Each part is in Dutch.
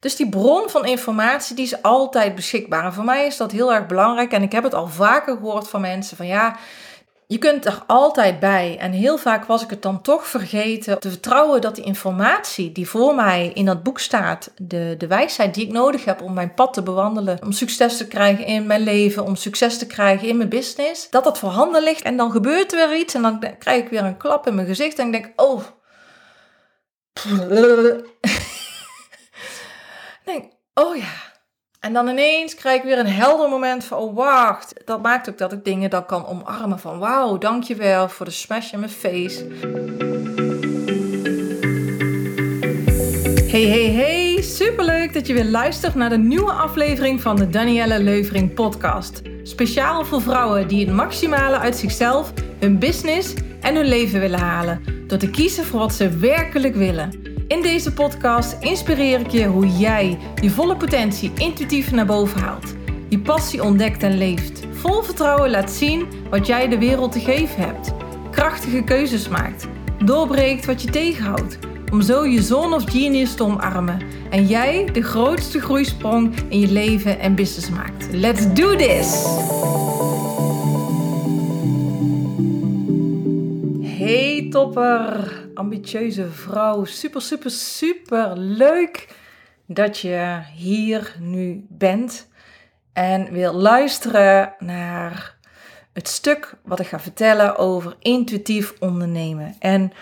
Dus die bron van informatie die is altijd beschikbaar. En voor mij is dat heel erg belangrijk. En ik heb het al vaker gehoord van mensen van ja, je kunt er altijd bij. En heel vaak was ik het dan toch vergeten te vertrouwen dat die informatie die voor mij in dat boek staat, de, de wijsheid die ik nodig heb om mijn pad te bewandelen, om succes te krijgen in mijn leven, om succes te krijgen in mijn business, dat dat voorhanden ligt. En dan gebeurt er weer iets en dan krijg ik weer een klap in mijn gezicht en ik denk, oh. Denk, oh ja, en dan ineens krijg ik weer een helder moment van, oh wacht. Dat maakt ook dat ik dingen dan kan omarmen van, wauw, dankjewel voor de smash in mijn face. Hey, hey, hey, superleuk dat je weer luistert naar de nieuwe aflevering van de Danielle Leuvering podcast. Speciaal voor vrouwen die het maximale uit zichzelf, hun business en hun leven willen halen. Door te kiezen voor wat ze werkelijk willen. In deze podcast inspireer ik je hoe jij je volle potentie intuïtief naar boven haalt. Je passie ontdekt en leeft. Vol vertrouwen laat zien wat jij de wereld te geven hebt. Krachtige keuzes maakt. Doorbreekt wat je tegenhoudt. Om zo je zone of genius te omarmen. En jij de grootste groeisprong in je leven en business maakt. Let's do this! Hey topper! ambitieuze vrouw. Super, super, super leuk dat je hier nu bent en wil luisteren naar het stuk wat ik ga vertellen over intuïtief ondernemen. En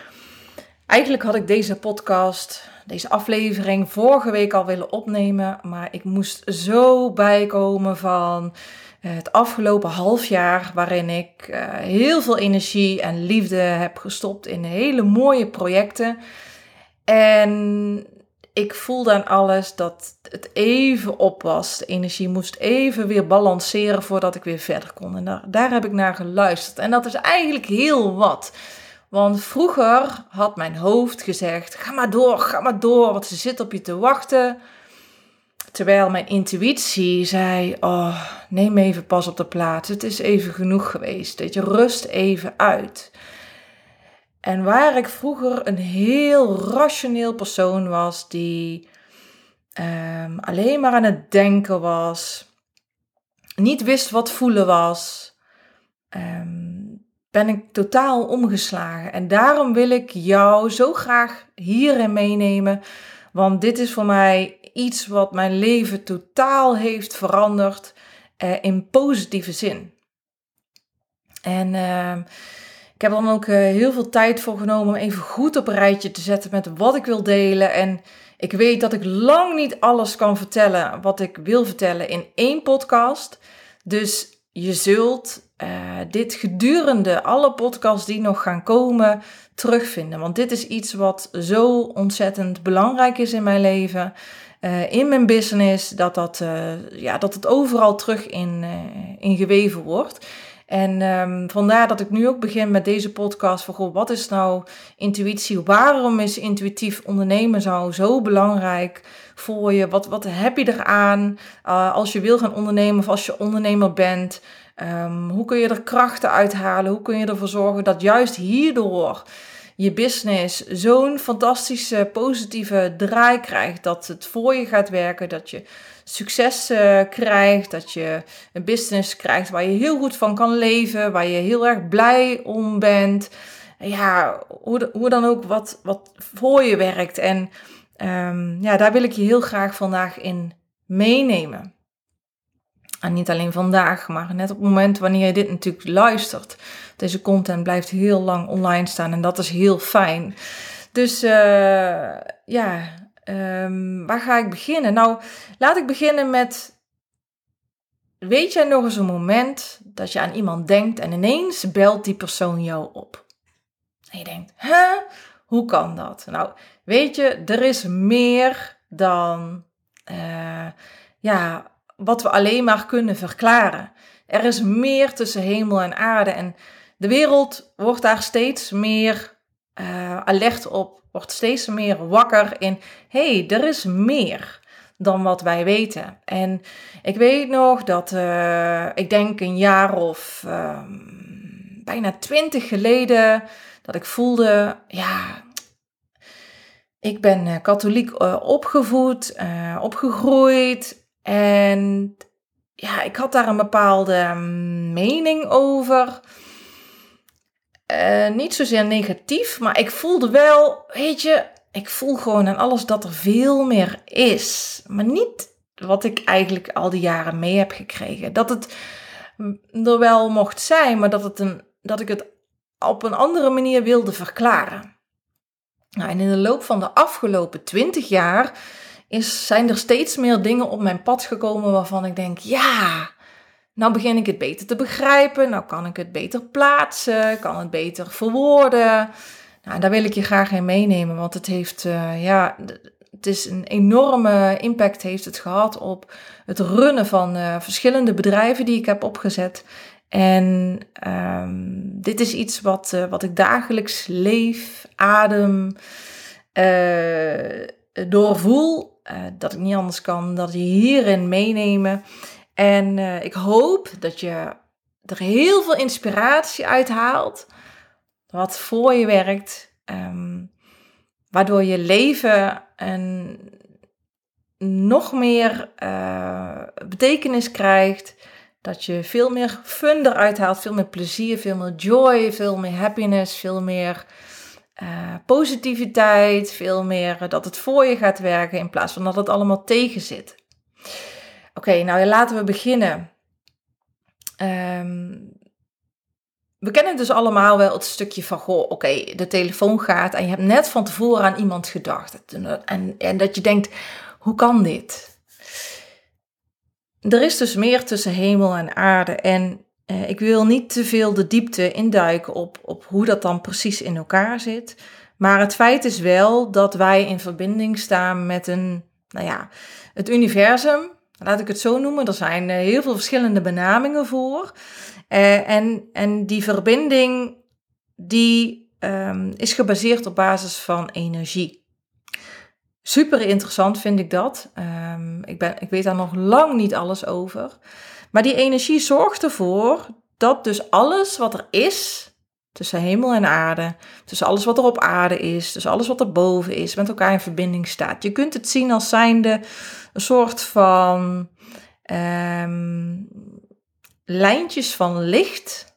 eigenlijk had ik deze podcast, deze aflevering vorige week al willen opnemen, maar ik moest zo bijkomen van het afgelopen half jaar, waarin ik uh, heel veel energie en liefde heb gestopt in hele mooie projecten. En ik voelde aan alles dat het even op was. De energie moest even weer balanceren voordat ik weer verder kon. En daar, daar heb ik naar geluisterd. En dat is eigenlijk heel wat. Want vroeger had mijn hoofd gezegd: ga maar door, ga maar door, want ze zit op je te wachten. Terwijl mijn intuïtie zei: Oh, neem even pas op de plaats. Het is even genoeg geweest. Dat je rust even uit. En waar ik vroeger een heel rationeel persoon was, die um, alleen maar aan het denken was, niet wist wat voelen was, um, ben ik totaal omgeslagen. En daarom wil ik jou zo graag hierin meenemen. Want dit is voor mij iets wat mijn leven totaal heeft veranderd uh, in positieve zin. En uh, ik heb dan ook uh, heel veel tijd voor genomen om even goed op een rijtje te zetten met wat ik wil delen. En ik weet dat ik lang niet alles kan vertellen wat ik wil vertellen in één podcast. Dus je zult uh, dit gedurende alle podcasts die nog gaan komen terugvinden. Want dit is iets wat zo ontzettend belangrijk is in mijn leven. Uh, in mijn business, dat, dat, uh, ja, dat het overal terug in, uh, in geweven wordt. En um, vandaar dat ik nu ook begin met deze podcast van, goh, wat is nou intuïtie? Waarom is intuïtief ondernemen zo, zo belangrijk voor je? Wat, wat heb je eraan als je wil gaan ondernemen of als je ondernemer bent? Um, hoe kun je er krachten uithalen? Hoe kun je ervoor zorgen dat juist hierdoor je business zo'n fantastische positieve draai krijgt. Dat het voor je gaat werken, dat je succes uh, krijgt, dat je een business krijgt waar je heel goed van kan leven, waar je heel erg blij om bent. Ja, hoe, hoe dan ook wat, wat voor je werkt. En um, ja, daar wil ik je heel graag vandaag in meenemen. En niet alleen vandaag, maar net op het moment wanneer je dit natuurlijk luistert. Deze content blijft heel lang online staan en dat is heel fijn. Dus uh, ja, um, waar ga ik beginnen? Nou, laat ik beginnen met. Weet jij nog eens een moment dat je aan iemand denkt en ineens belt die persoon jou op? En je denkt, hè? Hoe kan dat? Nou, weet je, er is meer dan. Uh, ja, wat we alleen maar kunnen verklaren. Er is meer tussen hemel en aarde en de wereld wordt daar steeds meer uh, alert op, wordt steeds meer wakker in, hé, hey, er is meer dan wat wij weten. En ik weet nog dat, uh, ik denk een jaar of uh, bijna twintig geleden, dat ik voelde, ja, ik ben katholiek opgevoed, opgegroeid. En ja, ik had daar een bepaalde mm, mening over. niet zozeer negatief, maar ik voelde wel, weet je, ik voel gewoon aan alles dat er veel meer is. Maar niet wat ik eigenlijk al die jaren mee heb gekregen. Dat het er wel mocht zijn, maar dat, het een, dat ik het op een andere manier wilde verklaren. Nou, en in de loop van de afgelopen twintig jaar is, zijn er steeds meer dingen op mijn pad gekomen waarvan ik denk, ja, nou begin ik het beter te begrijpen, nou kan ik het beter plaatsen, kan het beter verwoorden. Nou, daar wil ik je graag in meenemen, want het heeft, uh, ja, het is een enorme impact heeft het gehad op het runnen van uh, verschillende bedrijven die ik heb opgezet. En um, dit is iets wat, uh, wat ik dagelijks leef, adem, doorvoel. dat ik niet anders kan dat je hierin meenemen. En ik hoop dat je er heel veel inspiratie uit haalt. Wat voor je werkt. Um, waardoor je leven een nog meer uh, betekenis krijgt. Dat je veel meer fun eruit haalt, veel meer plezier, veel meer joy, veel meer happiness, veel meer uh, positiviteit, veel meer dat het voor je gaat werken in plaats van dat het allemaal tegen zit. Oké, nou laten we beginnen. Um, we kennen dus allemaal wel het stukje van, goh, oké, de telefoon gaat en je hebt net van tevoren aan iemand gedacht. En, en dat je denkt, hoe kan dit? Er is dus meer tussen hemel en aarde en eh, ik wil niet te veel de diepte induiken op, op hoe dat dan precies in elkaar zit. Maar het feit is wel dat wij in verbinding staan met een, nou ja, het universum. Laat ik het zo noemen. Er zijn eh, heel veel verschillende benamingen voor. Uh, en, en die verbinding die um, is gebaseerd op basis van energie. Super interessant vind ik dat. Um, ik, ben, ik weet daar nog lang niet alles over. Maar die energie zorgt ervoor dat dus alles wat er is, tussen hemel en aarde, tussen alles wat er op aarde is, tussen alles wat er boven is, met elkaar in verbinding staat. Je kunt het zien als zijnde een soort van um, lijntjes van licht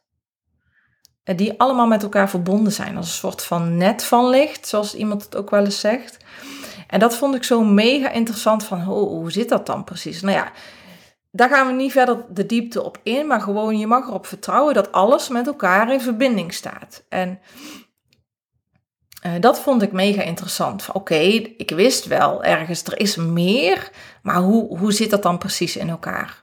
eh, die allemaal met elkaar verbonden zijn. Als een soort van net van licht, zoals iemand het ook wel eens zegt. En dat vond ik zo mega interessant van, oh, hoe zit dat dan precies? Nou ja, daar gaan we niet verder de diepte op in, maar gewoon je mag erop vertrouwen dat alles met elkaar in verbinding staat. En uh, dat vond ik mega interessant. Oké, ik wist wel ergens, er is meer, maar hoe, hoe zit dat dan precies in elkaar?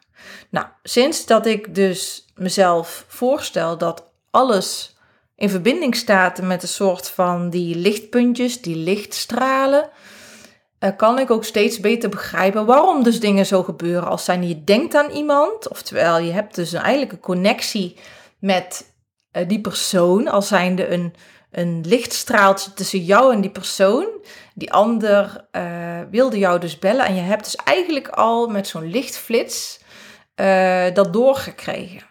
Nou, sinds dat ik dus mezelf voorstel dat alles in verbinding staat met een soort van die lichtpuntjes, die lichtstralen, uh, kan ik ook steeds beter begrijpen waarom dus dingen zo gebeuren. Als zijn je denkt aan iemand, oftewel je hebt dus een, eigenlijk een connectie met uh, die persoon, als zijnde een, een lichtstraaltje tussen jou en die persoon. Die ander uh, wilde jou dus bellen en je hebt dus eigenlijk al met zo'n lichtflits dat doorgekregen.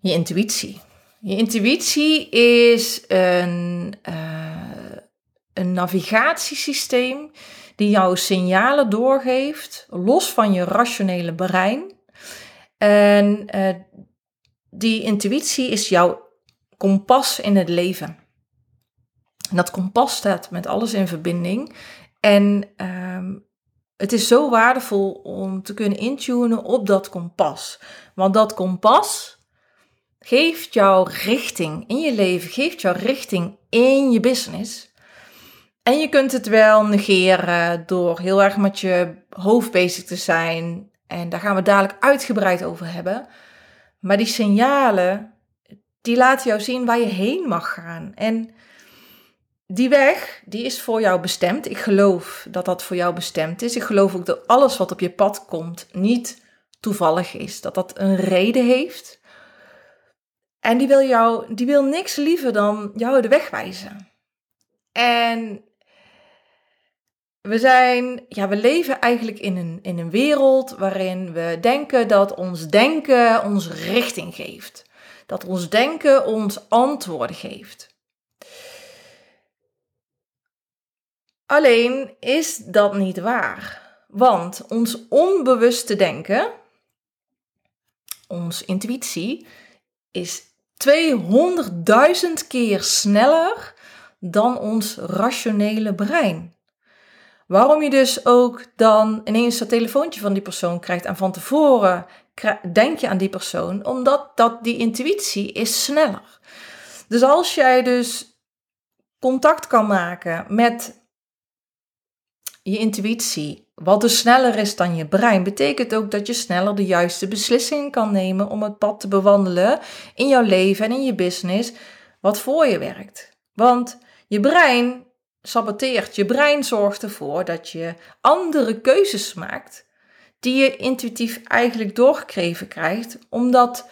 Je intuïtie. Je intuïtie is een, een navigatiesysteem die jouw signalen doorgeeft, los van je rationele brein. En uh, die intuïtie is jouw kompas in het leven. En dat kompas staat met alles in verbinding. En um, het is zo waardevol om te kunnen intunen op dat kompas. Want dat kompas geeft jou richting in je leven, geeft jou richting in je business. En je kunt het wel negeren door heel erg met je hoofd bezig te zijn. En daar gaan we dadelijk uitgebreid over hebben. Maar die signalen, die laten jou zien waar je heen mag gaan. En die weg, die is voor jou bestemd. Ik geloof dat dat voor jou bestemd is. Ik geloof ook dat alles wat op je pad komt niet toevallig is. Dat dat een reden heeft. En die wil jou, die wil niks liever dan jou de weg wijzen. En we zijn, ja, we leven eigenlijk in een, in een wereld waarin we denken dat ons denken ons richting geeft. Dat ons denken ons antwoorden geeft. Alleen is dat niet waar. Want ons onbewuste denken, ons intuïtie, is 200.000 keer sneller dan ons rationele brein. Waarom je dus ook dan ineens dat telefoontje van die persoon krijgt en van tevoren denk je aan die persoon, omdat dat die intuïtie is sneller. Dus als jij dus contact kan maken met je intuïtie, wat dus sneller is dan je brein, betekent ook dat je sneller de juiste beslissing kan nemen om het pad te bewandelen in jouw leven en in je business, wat voor je werkt. Want je brein saboteert, je brein zorgt ervoor dat je andere keuzes maakt die je intuïtief eigenlijk doorgekregen krijgt, omdat,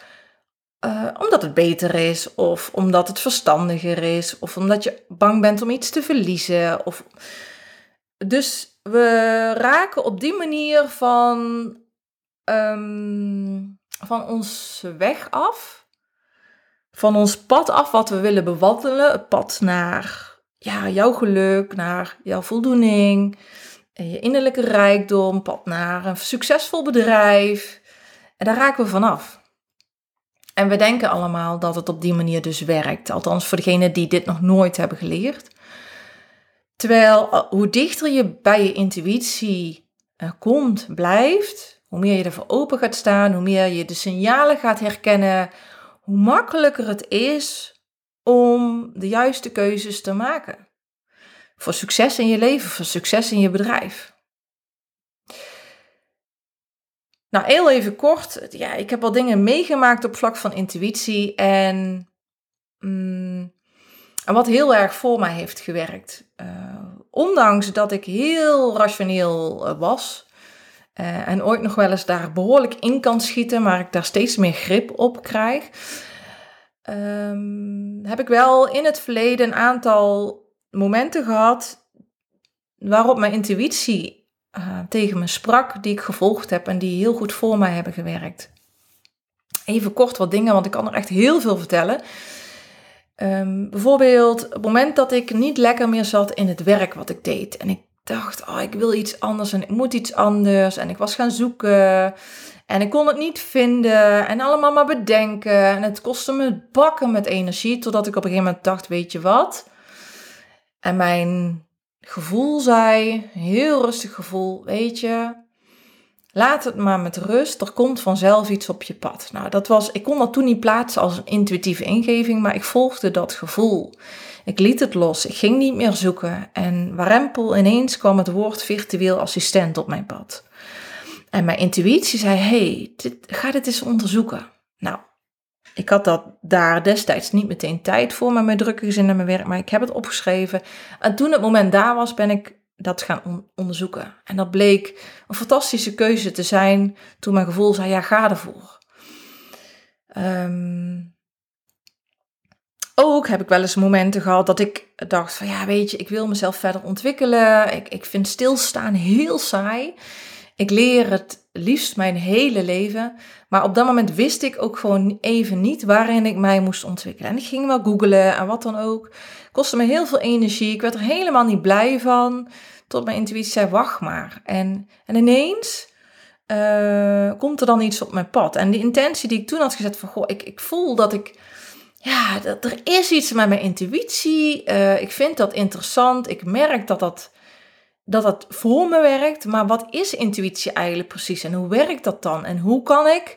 uh, omdat het beter is, of omdat het verstandiger is, of omdat je bang bent om iets te verliezen. Of... Dus we raken op die manier van, um, van ons weg af, van ons pad af wat we willen bewandelen, het pad naar ja, jouw geluk, naar jouw voldoening, en je innerlijke rijkdom, pad naar een succesvol bedrijf. En daar raken we vanaf. En we denken allemaal dat het op die manier dus werkt. Althans voor degenen die dit nog nooit hebben geleerd. Terwijl eh, hoe dichter je bij je intuïtie uh, komt, blijft, hoe meer je ervoor open gaat staan, hoe meer je de signalen gaat herkennen, hoe makkelijker het is om de juiste keuzes te maken. Voor succes in je leven, voor succes in je bedrijf. Nou, heel even kort. Ja, ik heb wel dingen meegemaakt op vlak van intuïtie. En, mm, en wat heel erg voor mij heeft gewerkt. Uh, ondanks dat ik heel rationeel uh, was. Uh, en ooit nog wel eens daar behoorlijk in kan schieten. Maar ik daar steeds meer grip op krijg. Um, heb ik wel in het verleden een aantal momenten gehad waarop mijn intuïtie uh, tegen me sprak, die ik gevolgd heb en die heel goed voor mij hebben gewerkt. Even kort wat dingen, want ik kan er echt heel veel vertellen. Um, bijvoorbeeld het moment dat ik niet lekker meer zat in het werk wat ik deed. En ik dacht, oh, ik wil iets anders en ik moet iets anders. En ik was gaan zoeken en ik kon het niet vinden en allemaal maar bedenken. En het kostte me bakken met energie, totdat ik op een gegeven moment dacht, weet je wat? En mijn gevoel zei, heel rustig gevoel, weet je, laat het maar met rust. Er komt vanzelf iets op je pad. Nou, dat was, ik kon dat toen niet plaatsen als een intuïtieve ingeving, maar ik volgde dat gevoel. Ik liet het los. Ik ging niet meer zoeken. En warempel ineens kwam het woord virtueel assistent op mijn pad. En mijn intuïtie zei: hey, ga dit eens onderzoeken. Nou, ik had dat daar destijds niet meteen tijd voor met mijn drukke gezin en mijn werk, maar ik heb het opgeschreven. En toen het moment daar was, ben ik dat gaan onderzoeken. En dat bleek een fantastische keuze te zijn toen mijn gevoel zei, ja, ga ervoor. Um, ook heb ik wel eens momenten gehad dat ik dacht van, ja, weet je, ik wil mezelf verder ontwikkelen. Ik, ik vind stilstaan heel saai. Ik leer het liefst mijn hele leven. Maar op dat moment wist ik ook gewoon even niet waarin ik mij moest ontwikkelen. En ik ging wel googlen en wat dan ook. Kostte me heel veel energie. Ik werd er helemaal niet blij van. Tot mijn intuïtie zei, wacht maar. En, en ineens uh, komt er dan iets op mijn pad. En de intentie die ik toen had gezet van, goh, ik, ik voel dat ik... Ja, dat er is iets met mijn intuïtie. Uh, ik vind dat interessant. Ik merk dat dat dat dat voor me werkt. Maar wat is intuïtie eigenlijk precies en hoe werkt dat dan? En hoe kan ik,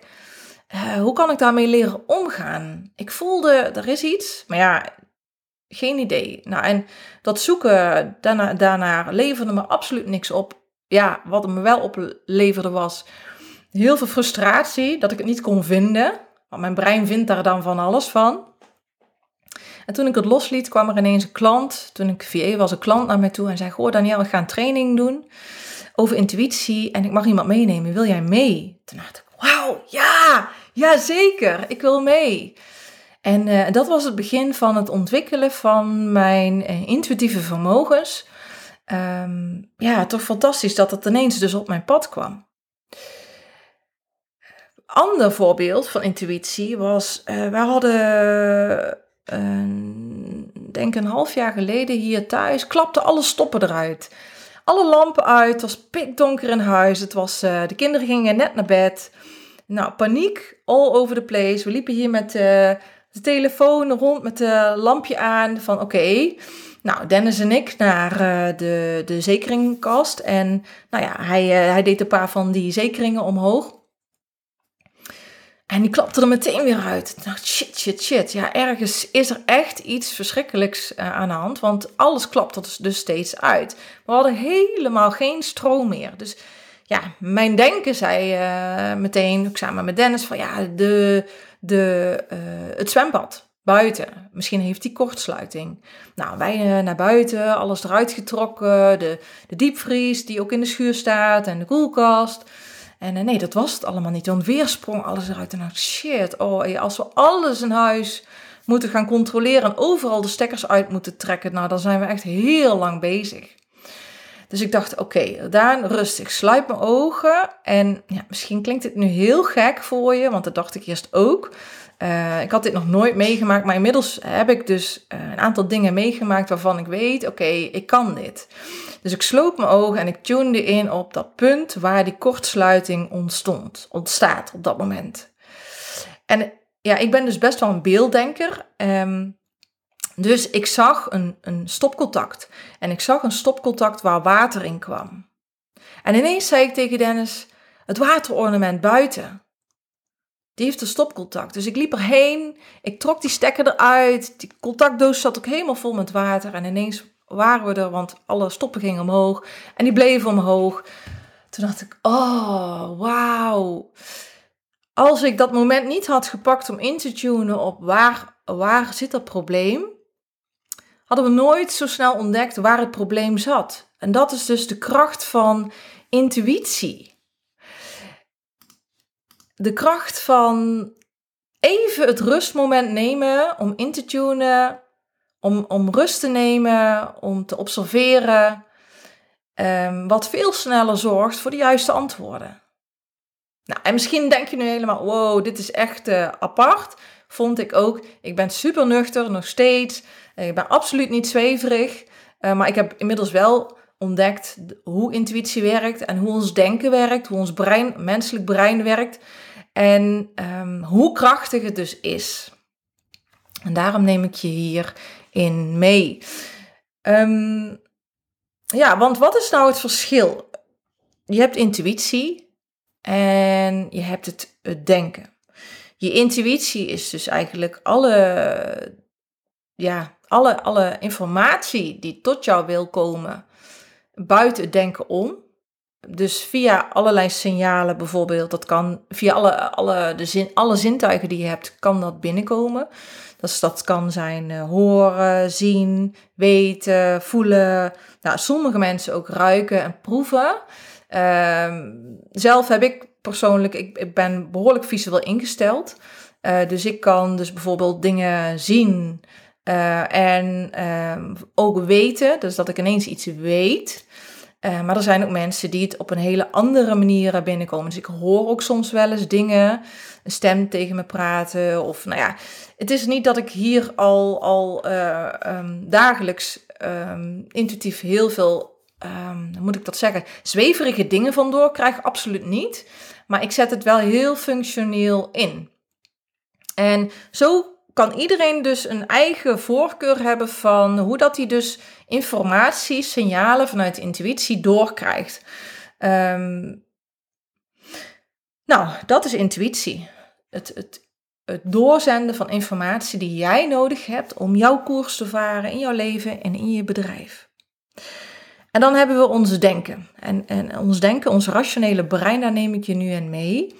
uh, hoe kan ik daarmee leren omgaan? Ik voelde, er is iets, maar ja, geen idee. Nou, en dat zoeken daarna, daarna leverde me absoluut niks op. Ja, wat me wel opleverde was heel veel frustratie dat ik het niet kon vinden. Want mijn brein vindt daar dan van alles van. En toen ik het losliet, kwam er ineens een klant. Toen ik VA was, een klant naar mij toe en zei: Goh, Daniel, we gaan een training doen over intuïtie en ik mag iemand meenemen. Wil jij mee? Toen dacht ik: Wauw, ja, ja zeker, ik wil mee. En uh, dat was het begin van het ontwikkelen van mijn uh, intuïtieve vermogens. Um, ja, toch fantastisch dat het ineens dus op mijn pad kwam. Ander voorbeeld van intuïtie was, uh, we hadden denk een half jaar geleden hier thuis, klapte alle stoppen eruit. Alle lampen uit, het was pikdonker in huis, het was, uh, de kinderen gingen net naar bed. Nou, paniek, all over the place. We liepen hier met uh, de telefoon rond met het lampje aan van oké. Nou, Dennis en ik naar uh, de, de zekeringkast. En nou ja, hij, hij deed een paar van die zekeringen omhoog. En die klapte er meteen weer uit. Ik dacht, shit, shit, shit. Ja, ergens is er echt iets verschrikkelijks uh, aan de hand. Want alles klapte dus, dus steeds uit. We hadden helemaal geen stroom meer. Dus ja, mijn denken zei uh, meteen, ik samen met Dennis, van ja, de, de, uh, het zwembad buiten. Misschien heeft hij kortsluiting. Nou, wij naar buiten, alles eruit getrokken. De, de diepvries die ook in de schuur staat en de koelkast. En eh, nee, dat was het allemaal niet. Dan weer sprong alles eruit. En dacht shit, oh, als we alles in huis moeten gaan controleren en overal de stekkers uit moeten trekken, nou, dan zijn we echt heel lang bezig. Dus ik dacht, oké, okay, Daan, rustig, sluit mijn ogen. En ja, misschien klinkt het nu heel gek voor je, want dat dacht ik eerst ook. Uh, ik had dit nog nooit meegemaakt, maar inmiddels heb ik dus uh, een aantal dingen meegemaakt waarvan ik weet, oké, ik kan dit. Dus ik sloot mijn ogen en ik tunede in op dat punt waar die kortsluiting ontstond, ontstaat op dat moment. En ja, ik ben dus best wel een beelddenker. Um, dus ik zag een, een stopcontact. En ik zag een stopcontact waar water in kwam. En ineens zei ik tegen Dennis: Het waterornament buiten. Die heeft een stopcontact. Dus ik liep erheen. Ik trok die stekker eruit. Die contactdoos zat ook helemaal vol met water. En ineens waren we er, want alle stoppen gingen omhoog. En die bleven omhoog. Toen dacht ik, oh, wauw. Als ik dat moment niet had gepakt om in te tunen op waar, waar zit dat probleem, hadden we nooit zo snel ontdekt waar het probleem zat. En dat is dus de kracht van intuïtie. De kracht van even het rustmoment nemen om in te tunen om, om rust te nemen, om te observeren, um, wat veel sneller zorgt voor de juiste antwoorden. Nou, en misschien denk je nu helemaal, wow, dit is echt uh, apart. Vond ik ook. Ik ben super nuchter, nog steeds. Ik ben absoluut niet zweverig. Uh, maar ik heb inmiddels wel ontdekt hoe intuïtie werkt en hoe ons denken werkt, hoe ons brein, menselijk brein werkt. En um, hoe krachtig het dus is. En daarom neem ik je hier in mee. Um, ja, want wat is nou het verschil? Je hebt intuïtie en je hebt het, het denken. Je intuïtie is dus eigenlijk alle, ja, alle, alle informatie die tot jou wil komen buiten het denken om. Dus via allerlei signalen bijvoorbeeld, dat kan via alle, alle, de zin, alle zintuigen die je hebt, kan dat binnenkomen. Dus dat kan zijn uh, horen, zien, weten, voelen. Nou, sommige mensen ook ruiken en proeven. Uh, zelf heb ik persoonlijk, ik, ik ben behoorlijk visueel ingesteld. Uh, dus ik kan dus bijvoorbeeld dingen zien uh, en ehm, ook weten. Dus dat ik ineens iets weet. Uh, maar er zijn ook mensen die het op een hele andere manier binnenkomen. Dus ik hoor ook soms wel eens dingen, een stem tegen me praten. Of nou ja, het is niet dat ik hier al, al uh, um, dagelijks um, intuïtief heel veel, um, hoe moet ik dat zeggen, zweverige dingen van door krijg. Absoluut niet. Maar ik zet het wel heel functioneel in. En zo kan iedereen dus een eigen voorkeur hebben van hoe dat hij dus informatie, signalen vanuit intuïtie doorkrijgt. Um, nou, dat is intuïtie. Het, het, het doorzenden van informatie die jij nodig hebt om jouw koers te varen in jouw leven en in je bedrijf. En dan hebben we ons denken. En, en ons denken, ons rationele brein, daar neem ik je nu in mee.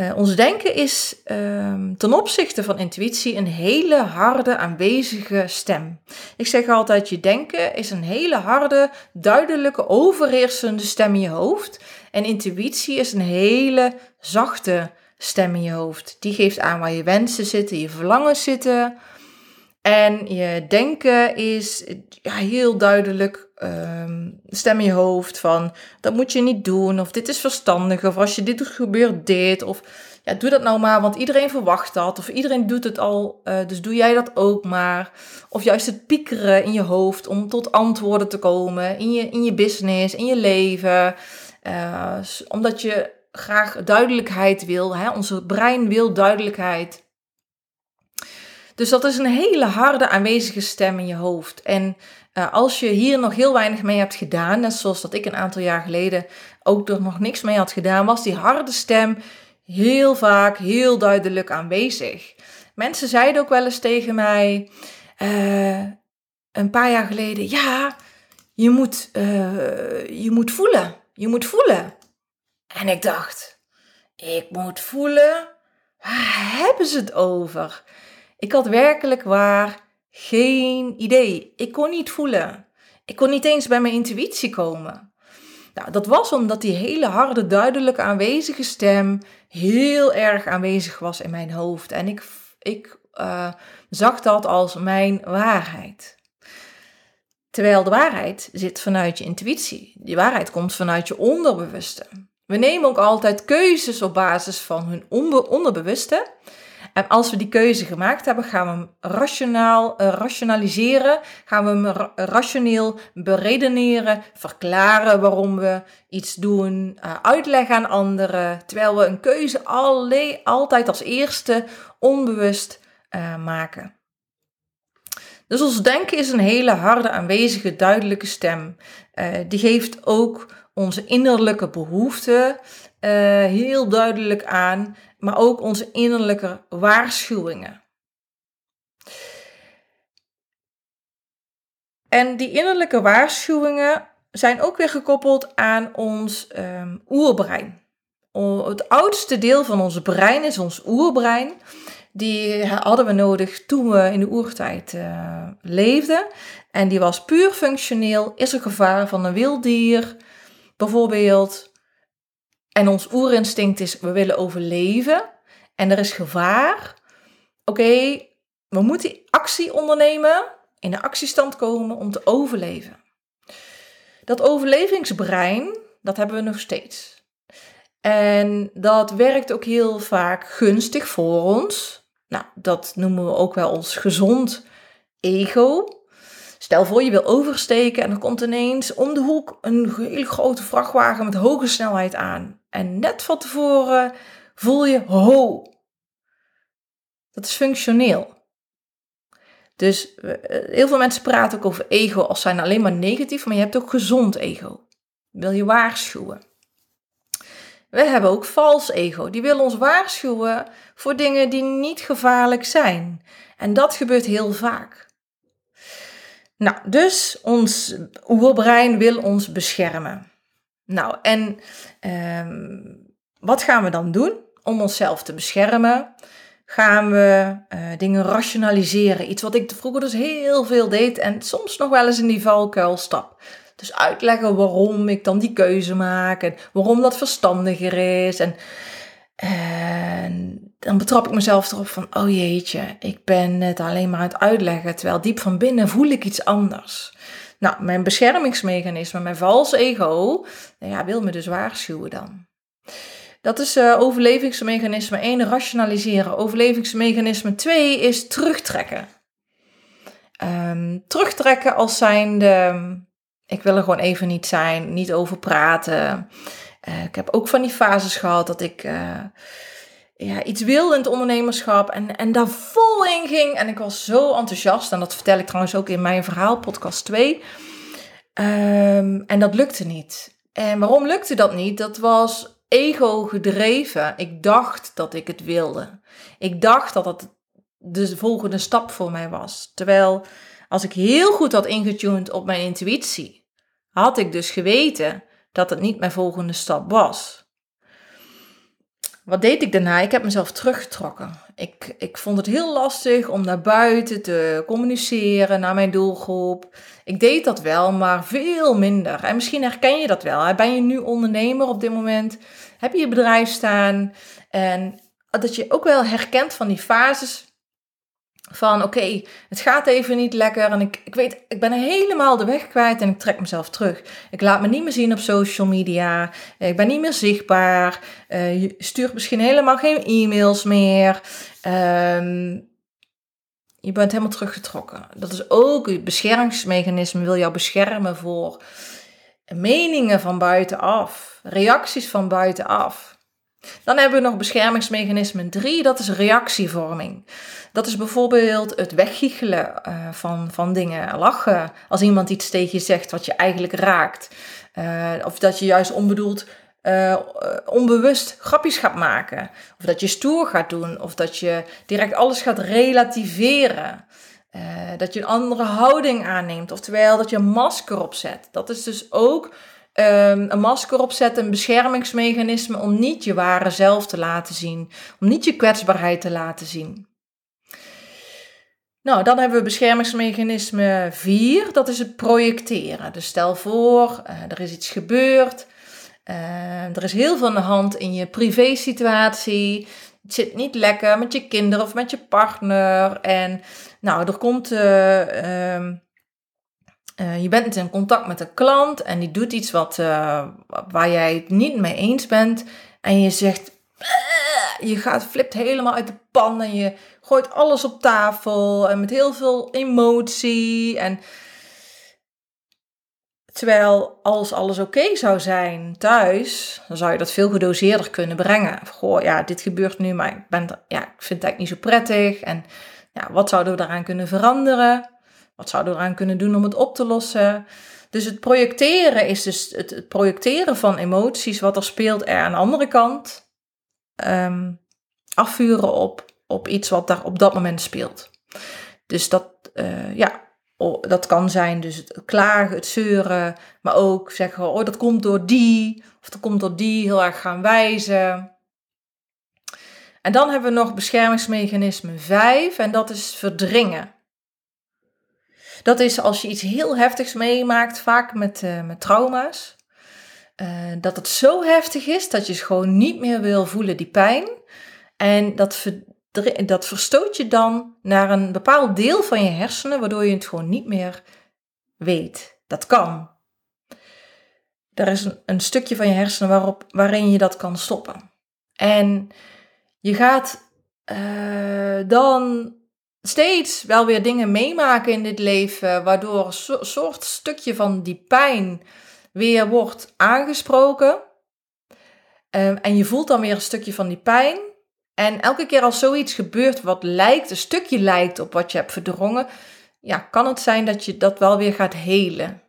Uh, ons denken is uh, ten opzichte van intuïtie een hele harde, aanwezige stem. Ik zeg altijd, je denken is een hele harde, duidelijke, overheersende stem in je hoofd. En intuïtie is een hele zachte stem in je hoofd. Die geeft aan waar je wensen zitten, je verlangens zitten. En je denken is ja, heel duidelijk ehm, stem in je hoofd van dat moet je niet doen, of dit is verstandig, of als je dit doet, gebeurt dit, of ja, doe dat nou maar, want iedereen verwacht dat, of iedereen doet het al, uh, dus doe jij dat ook maar. Of juist het piekeren in je hoofd om tot antwoorden te komen in je, in je business, in je leven, uh, omdat je graag duidelijkheid wil, hè? onze brein wil duidelijkheid. Dus dat is een hele harde aanwezige stem in je hoofd. En uh, als je hier nog heel weinig mee hebt gedaan, net zoals dat ik een aantal jaar geleden ook er nog niks mee had gedaan, was die harde stem heel vaak heel duidelijk aanwezig. Mensen zeiden ook wel eens tegen mij uh, een paar jaar geleden: ja, je moet, uh, je moet voelen. Je moet voelen. En ik dacht: ik moet voelen? Waar hebben ze het over? Ik had werkelijk waar geen idee. Ik kon niet voelen. Ik kon niet eens bij mijn intuïtie komen. Nou, dat was omdat die hele harde, duidelijke aanwezige stem heel erg aanwezig was in mijn hoofd. En ik, ik uh, zag dat als mijn waarheid. Terwijl de waarheid zit vanuit je intuïtie. Die waarheid komt vanuit je onderbewuste. We nemen ook altijd keuzes op basis van hun onderbewuste. En als we die keuze gemaakt hebben, gaan we hem rationaal, uh, rationaliseren, gaan we hem rationeel beredeneren, verklaren waarom we iets doen, uh, uitleggen aan anderen, terwijl we een keuze alleen, altijd als eerste onbewust uh, maken. Dus ons denken is een hele harde, aanwezige, duidelijke stem. die geeft ook onze innerlijke behoeften heel duidelijk aan maar ook onze innerlijke waarschuwingen. En die innerlijke waarschuwingen zijn ook weer gekoppeld aan ons um, oerbrein. Het oudste deel van ons brein is ons oerbrein. Die hadden we nodig toen we in de oertijd uh, leefden. En die was puur functioneel. Is er gevaar van een wild dier? Bijvoorbeeld en ons oerinstinct is, we willen overleven en er is gevaar. Oké, we moeten actie ondernemen, in de actiestand komen om te overleven. Dat overlevingsbrein, dat hebben we nog steeds. En dat werkt ook heel vaak gunstig voor ons. Nou, dat noemen we ook wel ons gezond ego. Stel voor je wil oversteken en er komt ineens om de hoek een hele grote vrachtwagen met hoge snelheid aan. En net van tevoren voel je ho. Dat is functioneel. Dus eh, heel veel mensen praten ook over ego als zijn alleen maar negatief, maar je hebt ook gezond ego. Wil je waarschuwen. We hebben ook vals ego. Die wil ons waarschuwen voor dingen die niet gevaarlijk zijn. En dat gebeurt heel vaak. Nou, dus ons oerbrein wil ons beschermen. Nou, en um, wat gaan we dan doen om onszelf te beschermen? Gaan we uh, dingen rationaliseren? Iets wat ik vroeger dus heel veel deed en soms nog wel eens in die valkuil stap. Dus uitleggen waarom ik dan die keuze maak en waarom dat verstandiger is. En, en dan betrap ik mezelf erop van, oh jeetje, ik ben het alleen maar aan het uitleggen, terwijl diep van binnen voel ik iets anders. Nou, mijn beschermingsmechanisme, mijn vals ego, nou ja, wil me dus waarschuwen dan. Dat is uh, overlevingsmechanisme 1, rationaliseren. Overlevingsmechanisme 2 is terugtrekken. Um, terugtrekken als zijnde, ik wil er gewoon even niet zijn, niet over praten. Uh, ik heb ook van die fases gehad dat ik uh, ja, iets wilde in het ondernemerschap en, en daar vol in ging. En ik was zo enthousiast. En dat vertel ik trouwens ook in mijn verhaal, podcast 2. Um, ehm, en dat lukte niet. En waarom lukte dat niet? Dat was ego gedreven. Ik dacht dat ik het wilde. Ik dacht dat dat de volgende stap voor mij was. Terwijl als ik heel goed had ingetuned op mijn intuïtie, had ik dus geweten dat het niet mijn volgende stap was. Wat deed ik daarna? Ik heb mezelf teruggetrokken. Ik, ik vond het heel lastig om naar buiten te communiceren, naar mijn doelgroep. Ik deed dat wel, maar veel minder. En misschien herken je dat wel. Ben je nu ondernemer op dit moment? Heb je je bedrijf staan? En dat je ook wel herkent van die fases van oké, het gaat even niet lekker en ik, ik weet, ik ben helemaal de weg kwijt en ik trek mezelf terug. Ik laat me niet meer zien op social media, ik ben niet meer zichtbaar, uh, je stuurt misschien helemaal geen e-mails meer. Ehm, je bent helemaal teruggetrokken. Dat is ook het beschermingsmechanisme, wil jou beschermen voor meningen van buitenaf, reacties van buitenaf. Dan hebben we nog beschermingsmechanisme 3, dat is reactievorming. Dat is bijvoorbeeld het weggiechelen uh, van, van dingen, lachen. Als iemand iets tegen je zegt wat je eigenlijk raakt. Uh, of dat je juist onbedoeld, uh, onbewust grapjes gaat maken. Of dat je stoer gaat doen. Of dat je direct alles gaat relativeren. dat je een andere houding aanneemt. Oftewel dat je een masker opzet. Dat is dus ook um, een masker opzetten, een beschermingsmechanisme om niet je ware zelf te laten zien, om niet je kwetsbaarheid te laten zien. Nou, dan hebben we beschermingsmechanisme 4, dat is het projecteren. Dus stel voor, uh, er is iets gebeurd, uh, er is heel veel aan de hand in je privésituatie, het zit niet lekker met je kinderen of met je partner en nou, er komt uh, uh, je bent in contact met een klant en die doet iets wat, uh, waar jij het niet mee eens bent. En je zegt, uh, je gaat, flipt helemaal uit de pan en je gooit alles op tafel en met heel veel emotie. En terwijl als alles oké zou zijn thuis, dan zou je dat veel gedoseerder kunnen brengen. Goh, ja, dit gebeurt nu, maar ik, ben, ja, ik vind het eigenlijk niet zo prettig. En ja, wat zouden we daaraan kunnen veranderen? Wat zouden we eraan kunnen doen om het op te lossen? Dus het projecteren is dus het, projecteren van emoties, wat er speelt er aan de andere kant. Ehm, afvuren op, op iets wat daar op dat moment speelt. Dus dat, uh, ja, dat kan zijn dus het klagen, het zeuren, maar ook zeggen, oh dat komt door die, of dat komt door die, heel erg gaan wijzen. En dan hebben we nog beschermingsmechanisme 5 en dat is verdringen. Dat is als je iets heel heftigs meemaakt, vaak met, uh, met trauma's. Uh, dat het zo heftig is dat je gewoon niet meer wil voelen, die pijn. En dat, dat verstoot je dan naar een bepaald deel van je hersenen, waardoor je het gewoon niet meer weet. Dat kan. Er is een, een stukje van je hersenen waarop, waarin je dat kan stoppen. En je gaat uh, dan steeds wel weer dingen meemaken in dit leven, waardoor een soort stukje van die pijn weer wordt aangesproken. Ehm, en je voelt dan weer een stukje van die pijn. En elke keer als zoiets gebeurt wat lijkt, een stukje lijkt op wat je hebt verdrongen, ja, kan het zijn dat je dat wel weer gaat helen.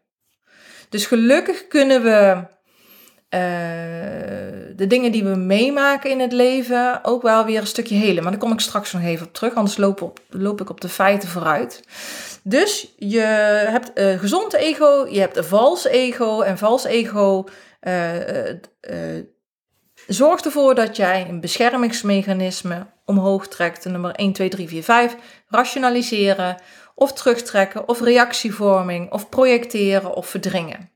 Dus gelukkig kunnen we uh, de dingen die we meemaken in het leven ook wel weer een stukje helen. Maar daar kom ik straks nog even op terug, anders loop, op, loop ik op de feiten vooruit. Dus je hebt een gezond ego, je hebt een vals ego. En vals ego uh, uh, zorgt ervoor dat jij een beschermingsmechanisme omhoog trekt. Nummer 1, 2, 3, 4, 5. Rationaliseren of terugtrekken of reactievorming of projecteren of verdringen.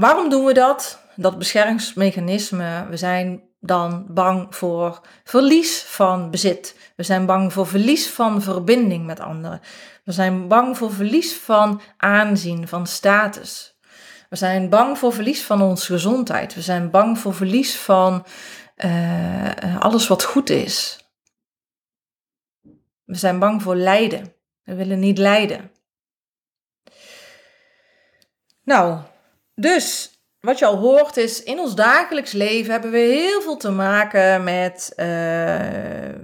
Waarom doen we dat? Dat beschermingsmechanisme. We zijn dan bang voor verlies van bezit. We zijn bang voor verlies van verbinding met anderen. We zijn bang voor verlies van aanzien, van status. We zijn bang voor verlies van onze gezondheid. We zijn bang voor verlies van uh, alles wat goed is. We zijn bang voor lijden. We willen niet lijden. Nou, dus wat je al hoort is, in ons dagelijks leven hebben we heel veel te maken met uh,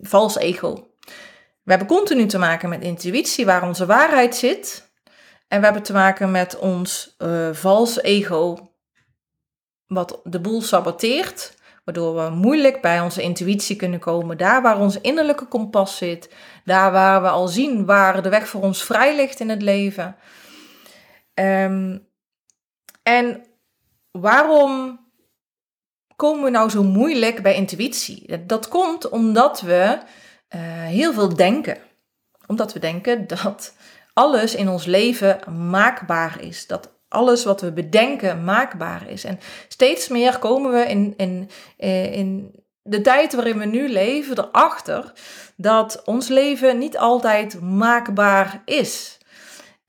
vals ego. We hebben continu te maken met intuïtie, waar onze waarheid zit. En we hebben te maken met ons uh, vals ego, wat de boel saboteert, waardoor we moeilijk bij onze intuïtie kunnen komen. Daar waar ons innerlijke kompas zit, daar waar we al zien waar de weg voor ons vrij ligt in het leven. Um, en waarom komen we nou zo moeilijk bij intuïtie? Dat komt omdat we uh, heel veel denken. Omdat we denken dat alles in ons leven maakbaar is. Dat alles wat we bedenken maakbaar is. En steeds meer komen we in, in, eh, in de tijd waarin we nu leven erachter dat ons leven niet altijd maakbaar is.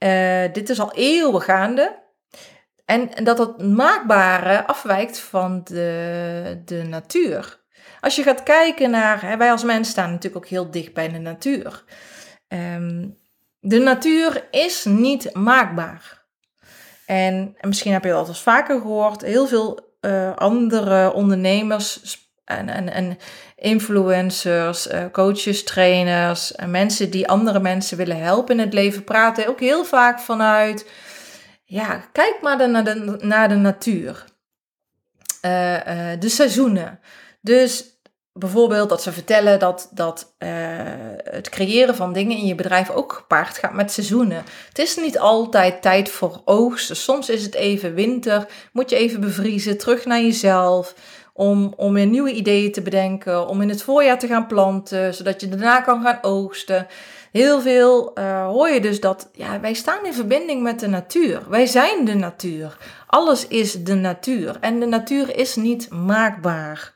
Uh, dit is al eeuwen gaande. En, dat het maakbare afwijkt van de, de natuur. Als je gaat kijken naar, hè, wij als mens staan natuurlijk ook heel dicht bij de natuur. Um, de natuur is niet maakbaar. En, en misschien heb je dat al eens vaker gehoord, heel veel uh, andere ondernemers en, en, en influencers, uh, coaches, trainers, en mensen die andere mensen willen helpen in het leven, praten ook heel vaak vanuit, ja, kijk maar naar, de, naar de natuur. Uh, de seizoenen. Dus bijvoorbeeld dat ze vertellen dat, dat uh, het creëren van dingen in je bedrijf ook gepaard gaat met seizoenen. Het is niet altijd tijd voor oogsten. Soms is het even winter, moet je even bevriezen, terug naar jezelf. Om, om weer nieuwe ideeën te bedenken, om in het voorjaar te gaan planten, zodat je daarna kan gaan oogsten. Heel veel uh, hoor je dus dat ja, wij staan in verbinding met de natuur. Wij zijn de natuur. Alles is de natuur. En de natuur is niet maakbaar.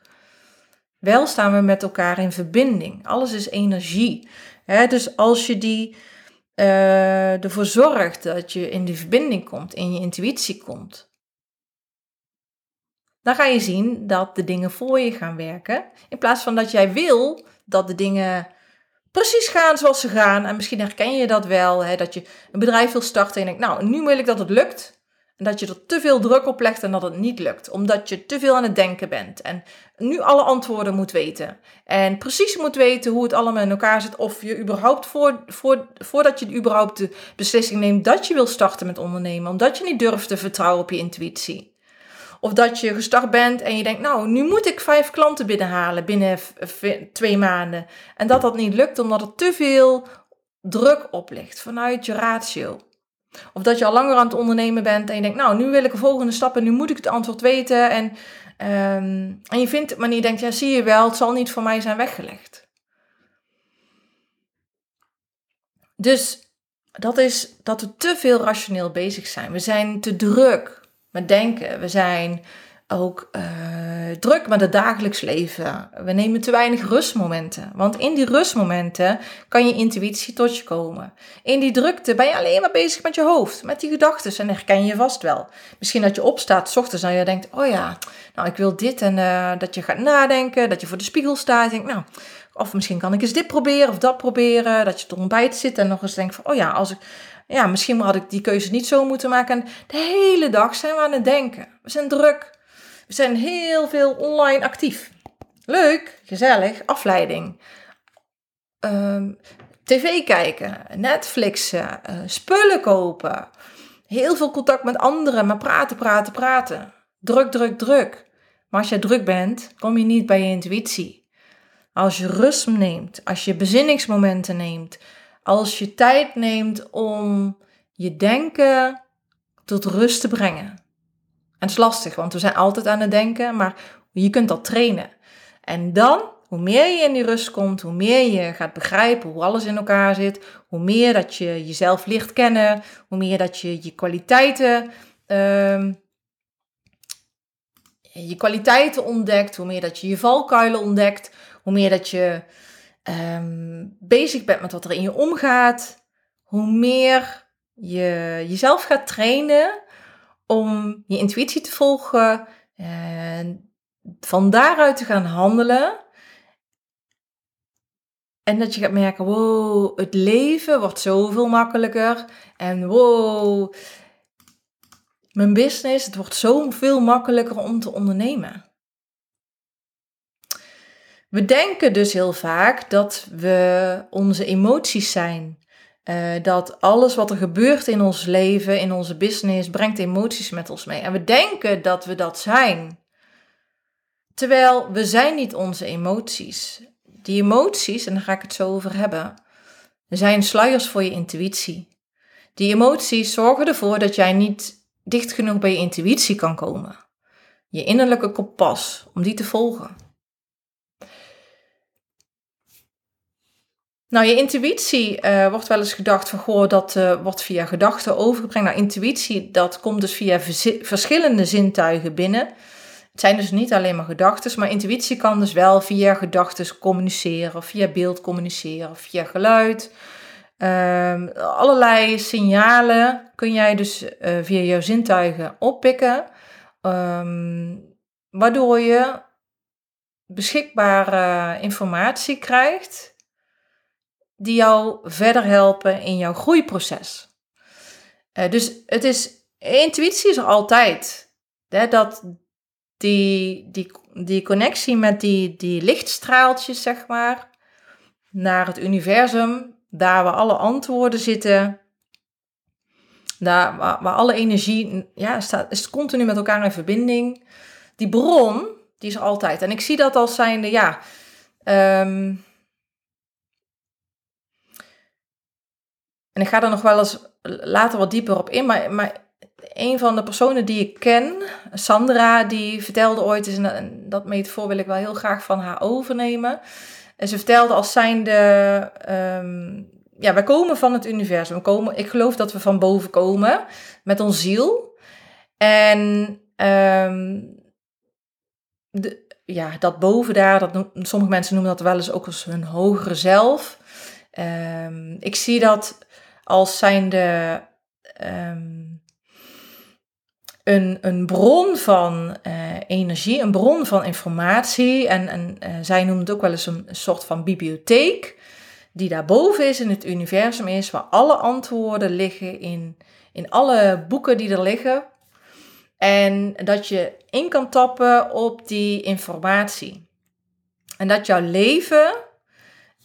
Wel staan we met elkaar in verbinding. Alles is energie. dus als je die, uh, ervoor zorgt dat je in die verbinding komt, in je intuïtie komt, dan ga je zien dat de dingen voor je gaan werken. In plaats van dat jij wil dat de dingen precies gaan zoals ze gaan. En misschien herken je dat wel, dat je een bedrijf wil starten en je denkt, nou, nu wil ik dat het lukt. En dat je er te veel druk op legt en dat het niet lukt. Omdat je te veel aan het denken bent. En nu alle antwoorden moet weten. En precies moet weten hoe het allemaal in elkaar zit. Of je überhaupt, voor, voordat je überhaupt de beslissing neemt dat je wil starten met ondernemen. Omdat je niet durft te vertrouwen op je intuïtie. Of dat je gestart bent en je denkt, nou, nu moet ik vijf klanten binnenhalen binnen twee maanden. En dat dat niet lukt omdat er te veel druk op ligt vanuit je ratio. Of dat je al langer aan het ondernemen bent en je denkt, nou, nu wil ik een volgende stap en nu moet ik het antwoord weten. En, um, en je vindt het, maar je denkt, ja, zie je wel, het zal niet voor mij zijn weggelegd. Dus dat is dat we te veel rationeel bezig zijn. We zijn te druk met denken. We zijn ook uh, druk met het dagelijks leven. We nemen te weinig rustmomenten. Want in die rustmomenten kan je intuïtie tot je komen. In die drukte ben je alleen maar bezig met je hoofd, met die gedachten. En herken je vast wel. Misschien dat je opstaat s ochtends en je denkt: Oh ja, nou ik wil dit. En uh, dat je gaat nadenken, dat je voor de spiegel staat. En denkt, nou, of misschien kan ik eens dit proberen of dat proberen. Dat je tot ontbijt zit en nog eens denkt: van, Oh ja, als ik ja, misschien had ik die keuze niet zo moeten maken. En de hele dag zijn we aan het denken. We zijn druk. We zijn heel veel online actief. Leuk, gezellig, afleiding. Ehm, TV kijken, Netflixen, uh, spullen kopen. Heel veel contact met anderen, maar praten, praten, praten. Druk, druk, druk. Maar als je druk bent, kom je niet bij je intuïtie. Als je rust neemt, als je bezinningsmomenten neemt, als je tijd neemt om je denken tot rust te brengen. En het is lastig, want we zijn altijd aan het denken, maar je kunt dat trainen. En dan, hoe meer je in die rust komt, hoe meer je gaat begrijpen hoe alles in elkaar zit, hoe meer dat je jezelf licht kennen, hoe meer dat je je kwaliteiten, uh, je kwaliteiten ontdekt, hoe meer dat je je valkuilen ontdekt, hoe meer dat je um, bezig bent met wat er in je omgaat, hoe meer je jezelf gaat trainen om je intuïtie te volgen en van daaruit te gaan handelen. En dat je gaat merken, wow, het leven wordt zoveel makkelijker. En wow, mijn business, het wordt zoveel makkelijker om te ondernemen. We denken dus heel vaak dat we onze emoties zijn. Uh, dat alles wat er gebeurt in ons leven, in onze business, brengt emoties met ons mee. En we denken dat we dat zijn. Terwijl we zijn niet onze emoties. Die emoties, en daar ga ik het zo over hebben, zijn sluiers voor je intuïtie. Die emoties zorgen ervoor dat jij niet dicht genoeg bij je intuïtie kan komen. Je innerlijke kompas, om die te volgen. Nou, je intuïtie uh, wordt wel eens gedacht van, goh, dat uh, wordt via gedachten overgebracht. Nou, intuïtie, dat komt dus via verschillende zintuigen binnen. Het zijn dus niet alleen maar gedachten, maar intuïtie kan dus wel via gedachten communiceren, via beeld communiceren, via geluid. Um, allerlei signalen kun jij dus uh, via jouw zintuigen oppikken, um, waardoor je beschikbare informatie krijgt die jou verder helpen in jouw groeiproces. Uh, dus het is, intuïtie is er altijd. Hè, dat die, die, die connectie met die, die lichtstraaltjes, zeg maar, naar het universum, daar waar alle antwoorden zitten, daar waar, alle energie, ja, staat, is continu met elkaar in verbinding. Die bron, die is altijd. En ik zie dat als zijnde, ja, um, en ik ga er nog wel eens later wat dieper op in, maar, maar een van de personen die ik ken, Sandra, die vertelde ooit eens, en dat metafoor wil ik wel heel graag van haar overnemen. En ze vertelde als zijnde, um, ja, wij komen van het universum. We komen, ik geloof dat we van boven komen met ons ziel. En um, de, ja, dat boven daar, dat sommige mensen noemen dat wel eens ook als hun hogere zelf. Um, ik zie dat als zijnde um, een, een bron van uh, energie, een bron van informatie. En, en uh, zij noemt het ook wel eens een, een soort van bibliotheek, die daarboven is in het universum is, waar alle antwoorden liggen in, in alle boeken die er liggen. En dat je in kan tappen op die informatie. En dat jouw leven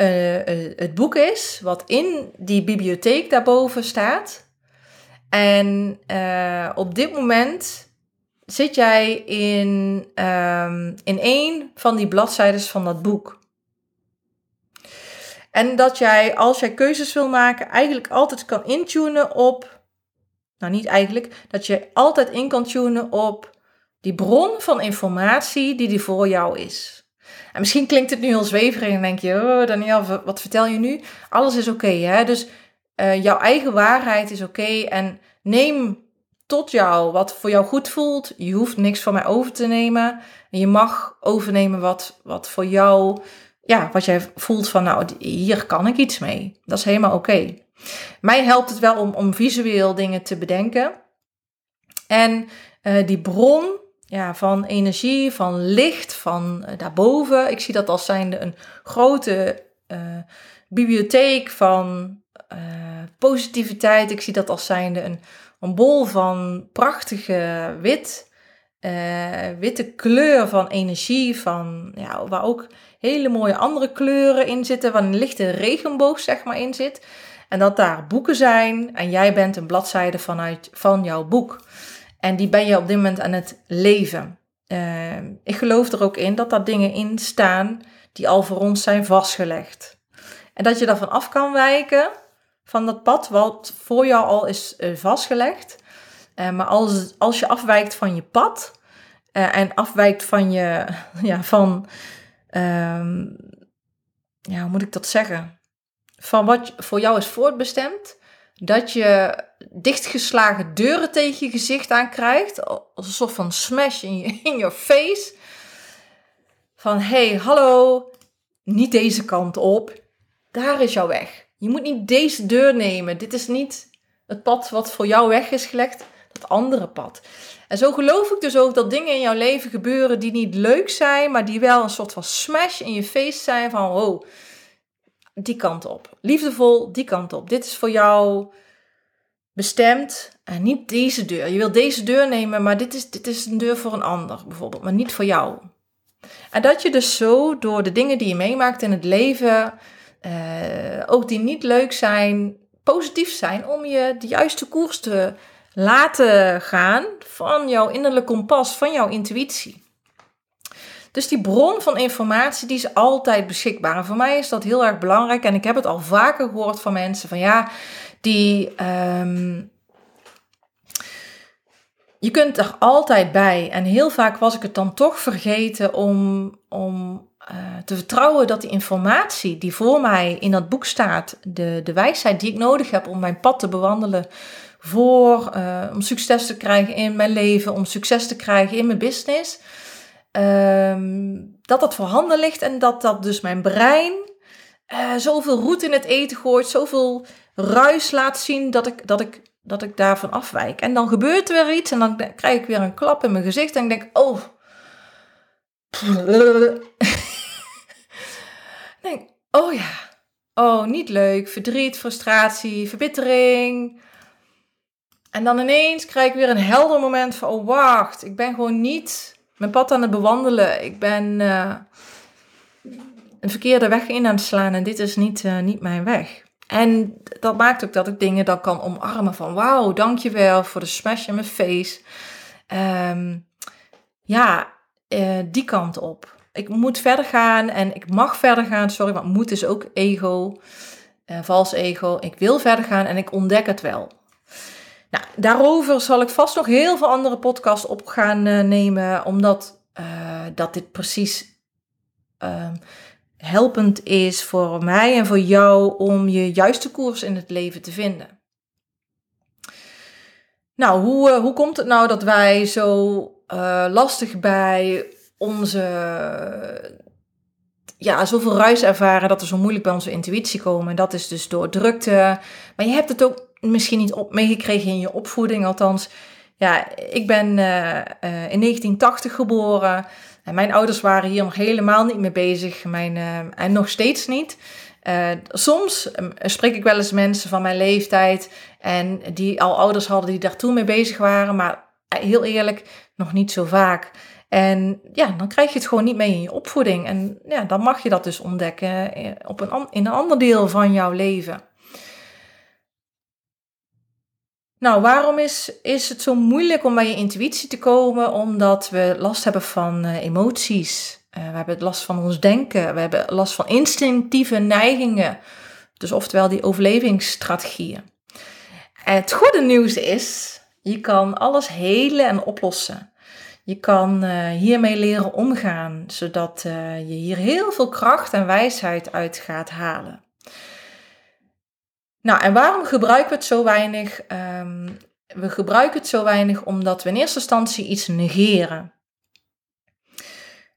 uh, het boek is wat in die bibliotheek daarboven staat. En uh, op dit moment zit jij in, um, in één van die bladzijden van dat boek. En dat jij, als jij keuzes wil maken, eigenlijk altijd kan intunen op. Nou, niet eigenlijk. Dat je altijd in kan tunen op die bron van informatie die die voor jou is. En misschien klinkt het nu heel zweverig en denk je, oh Daniel, wat vertel je nu? Alles is oké, hè? Dus uh, jouw eigen waarheid is oké en neem tot jou wat voor jou goed voelt. Je hoeft niks van mij over te nemen. En je mag overnemen wat, wat voor jou, ja, wat jij voelt van, nou, hier kan ik iets mee. Dat is helemaal oké. Mij helpt het wel om, om visueel dingen te bedenken. En uh, die bron ja, van energie, van licht, van uh, daarboven. Ik zie dat als zijnde een grote uh, bibliotheek van uh, positiviteit. Ik zie dat als zijnde een, een bol van prachtige wit, witte kleur van energie, van, ja, waar ook hele mooie andere kleuren in zitten, waar een lichte regenboog zeg maar in zit. En dat daar boeken zijn en jij bent een bladzijde vanuit, van jouw boek. En die ben je op dit moment aan het leven. Uh, ik geloof er ook in dat daar dingen in staan die al voor ons zijn vastgelegd. En dat je daarvan af kan wijken, van dat pad wat voor jou al is uh, vastgelegd. Uh, maar als, als je afwijkt van je pad en afwijkt van je, ja, van, ehm, ja, hoe moet ik dat zeggen? Van wat voor jou is voortbestemd, dat je dichtgeslagen deuren tegen je gezicht aan krijgt. Als een soort van smash in je in your face. Van hey, hallo, niet deze kant op. Daar is jouw weg. Je moet niet deze deur nemen. Dit is niet het pad wat voor jou weg is gelegd. Dat andere pad. En zo geloof ik dus ook dat dingen in jouw leven gebeuren die niet leuk zijn, maar die wel een soort van smash in je face zijn van, oh, die kant op. Liefdevol, die kant op. Dit is voor jou bestemd. En niet deze deur. Je wil deze deur nemen, maar dit is, dit is een deur voor een ander bijvoorbeeld, maar niet voor jou. En dat je dus zo door de dingen die je meemaakt in het leven, uh, ook die niet leuk zijn, positief zijn, om je de juiste koers te laten gaan van jouw innerlijke kompas, van jouw intuïtie. Dus die bron van informatie die is altijd beschikbaar. En voor mij is dat heel erg belangrijk. En ik heb het al vaker gehoord van mensen van ja, die. Um, je kunt er altijd bij. En heel vaak was ik het dan toch vergeten om, om uh, te vertrouwen dat die informatie die voor mij in dat boek staat, de, de wijsheid die ik nodig heb om mijn pad te bewandelen, voor, uh, om succes te krijgen in mijn leven, om succes te krijgen in mijn business, ehm, dat dat voorhanden ligt en dat dat dus mijn brein uh, zoveel roet in het eten gooit, zoveel ruis laat zien dat ik, dat, ik, dat ik daarvan afwijk. En dan gebeurt er weer iets en dan krijg ik weer een klap in mijn gezicht en ik denk, oh. denk, oh ja, oh niet leuk, verdriet, frustratie, verbittering. En dan ineens krijg ik weer een helder moment van, oh wacht, ik ben gewoon niet mijn pad aan het bewandelen. Ik ben uh, een verkeerde weg in aan het slaan en dit is niet, uh, niet mijn weg. En dat maakt ook dat ik dingen dan kan omarmen van, wauw, dankjewel voor de smash in mijn face. Um, ja, uh, die kant op. Ik moet verder gaan en ik mag verder gaan. Sorry, want moet is ook ego, vals ego. Ik wil verder gaan en ik ontdek het wel. Nou, daarover zal ik vast nog heel veel andere podcasts op gaan uh, nemen, omdat uh, dat dit precies uh, helpend is voor mij en voor jou om je juiste koers in het leven te vinden. Nou, hoe, hoe komt het nou dat wij zo lastig bij onze ja, zoveel ruis ervaren dat we zo moeilijk bij onze intuïtie komen. En dat is dus door drukte. Maar je hebt het ook misschien niet op, meegekregen in je opvoeding. Althans, ja, ik ben uh, in 1980 geboren. Mijn ouders waren hier nog helemaal niet mee bezig. Mijn, uh, en nog steeds niet. soms spreek ik wel eens mensen van mijn leeftijd. En die al ouders hadden die daartoe mee bezig waren. Maar heel eerlijk, nog niet zo vaak. En ja, dan krijg je het gewoon niet mee in je opvoeding. En ja, dan mag je dat dus ontdekken op een, in een ander deel van jouw leven. Nou, waarom is, is het zo moeilijk om bij je intuïtie te komen? Omdat we last hebben van uh, emoties. Uh, we hebben last van ons denken. We hebben last van instinctieve neigingen. Dus oftewel die overlevingsstrategieën. Het goede nieuws is, je kan alles helen en oplossen. Je kan uh, hiermee leren omgaan, zodat je hier heel veel kracht en wijsheid uit gaat halen. Nou, en waarom gebruiken we het zo weinig? Um, we gebruiken het zo weinig omdat we in eerste instantie iets negeren.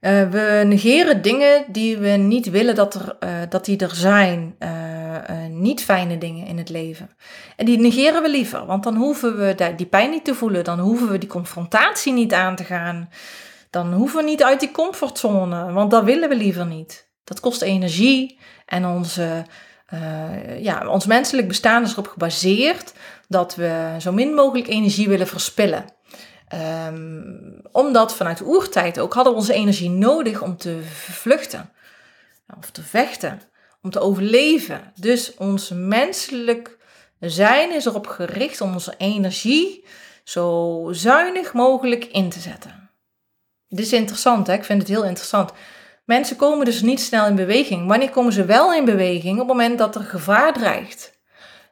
Uh, we negeren dingen die we niet willen dat, er, uh, dat die er zijn. Uh, niet fijne dingen in het leven. En die negeren we liever, want dan hoeven we die pijn niet te voelen. Dan hoeven we die confrontatie niet aan te gaan. Dan hoeven we niet uit die comfortzone, want dat willen we liever niet. Dat kost energie en onze uh, ja, ons menselijk bestaan is erop gebaseerd dat we zo min mogelijk energie willen verspillen. Um, omdat vanuit de oertijd ook hadden we onze energie nodig om te vluchten of te vechten, om te overleven. Dus ons menselijk zijn is erop gericht om onze energie zo zuinig mogelijk in te zetten. Dit is interessant, hè? ik vind het heel interessant. Mensen komen dus niet snel in beweging. Wanneer komen ze wel in beweging? Op het moment dat er gevaar dreigt.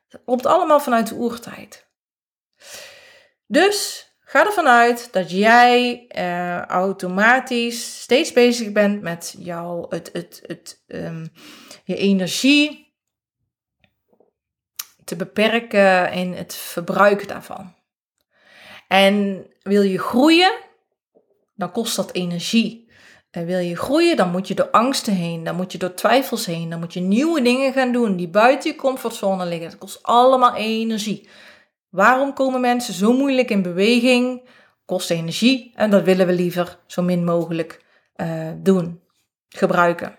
Dat komt allemaal vanuit de oertijd. Dus ga ervan uit dat jij uh, automatisch steeds bezig bent met jouw, het, het, het, um, je energie te beperken in het verbruik daarvan. En wil je groeien, dan kost dat energie. En wil je groeien, dan moet je door angsten heen, dan moet je door twijfels heen, dan moet je nieuwe dingen gaan doen die buiten je comfortzone liggen. Dat kost allemaal energie. Waarom komen mensen zo moeilijk in beweging? Kost energie en dat willen we liever zo min mogelijk uh, doen, gebruiken.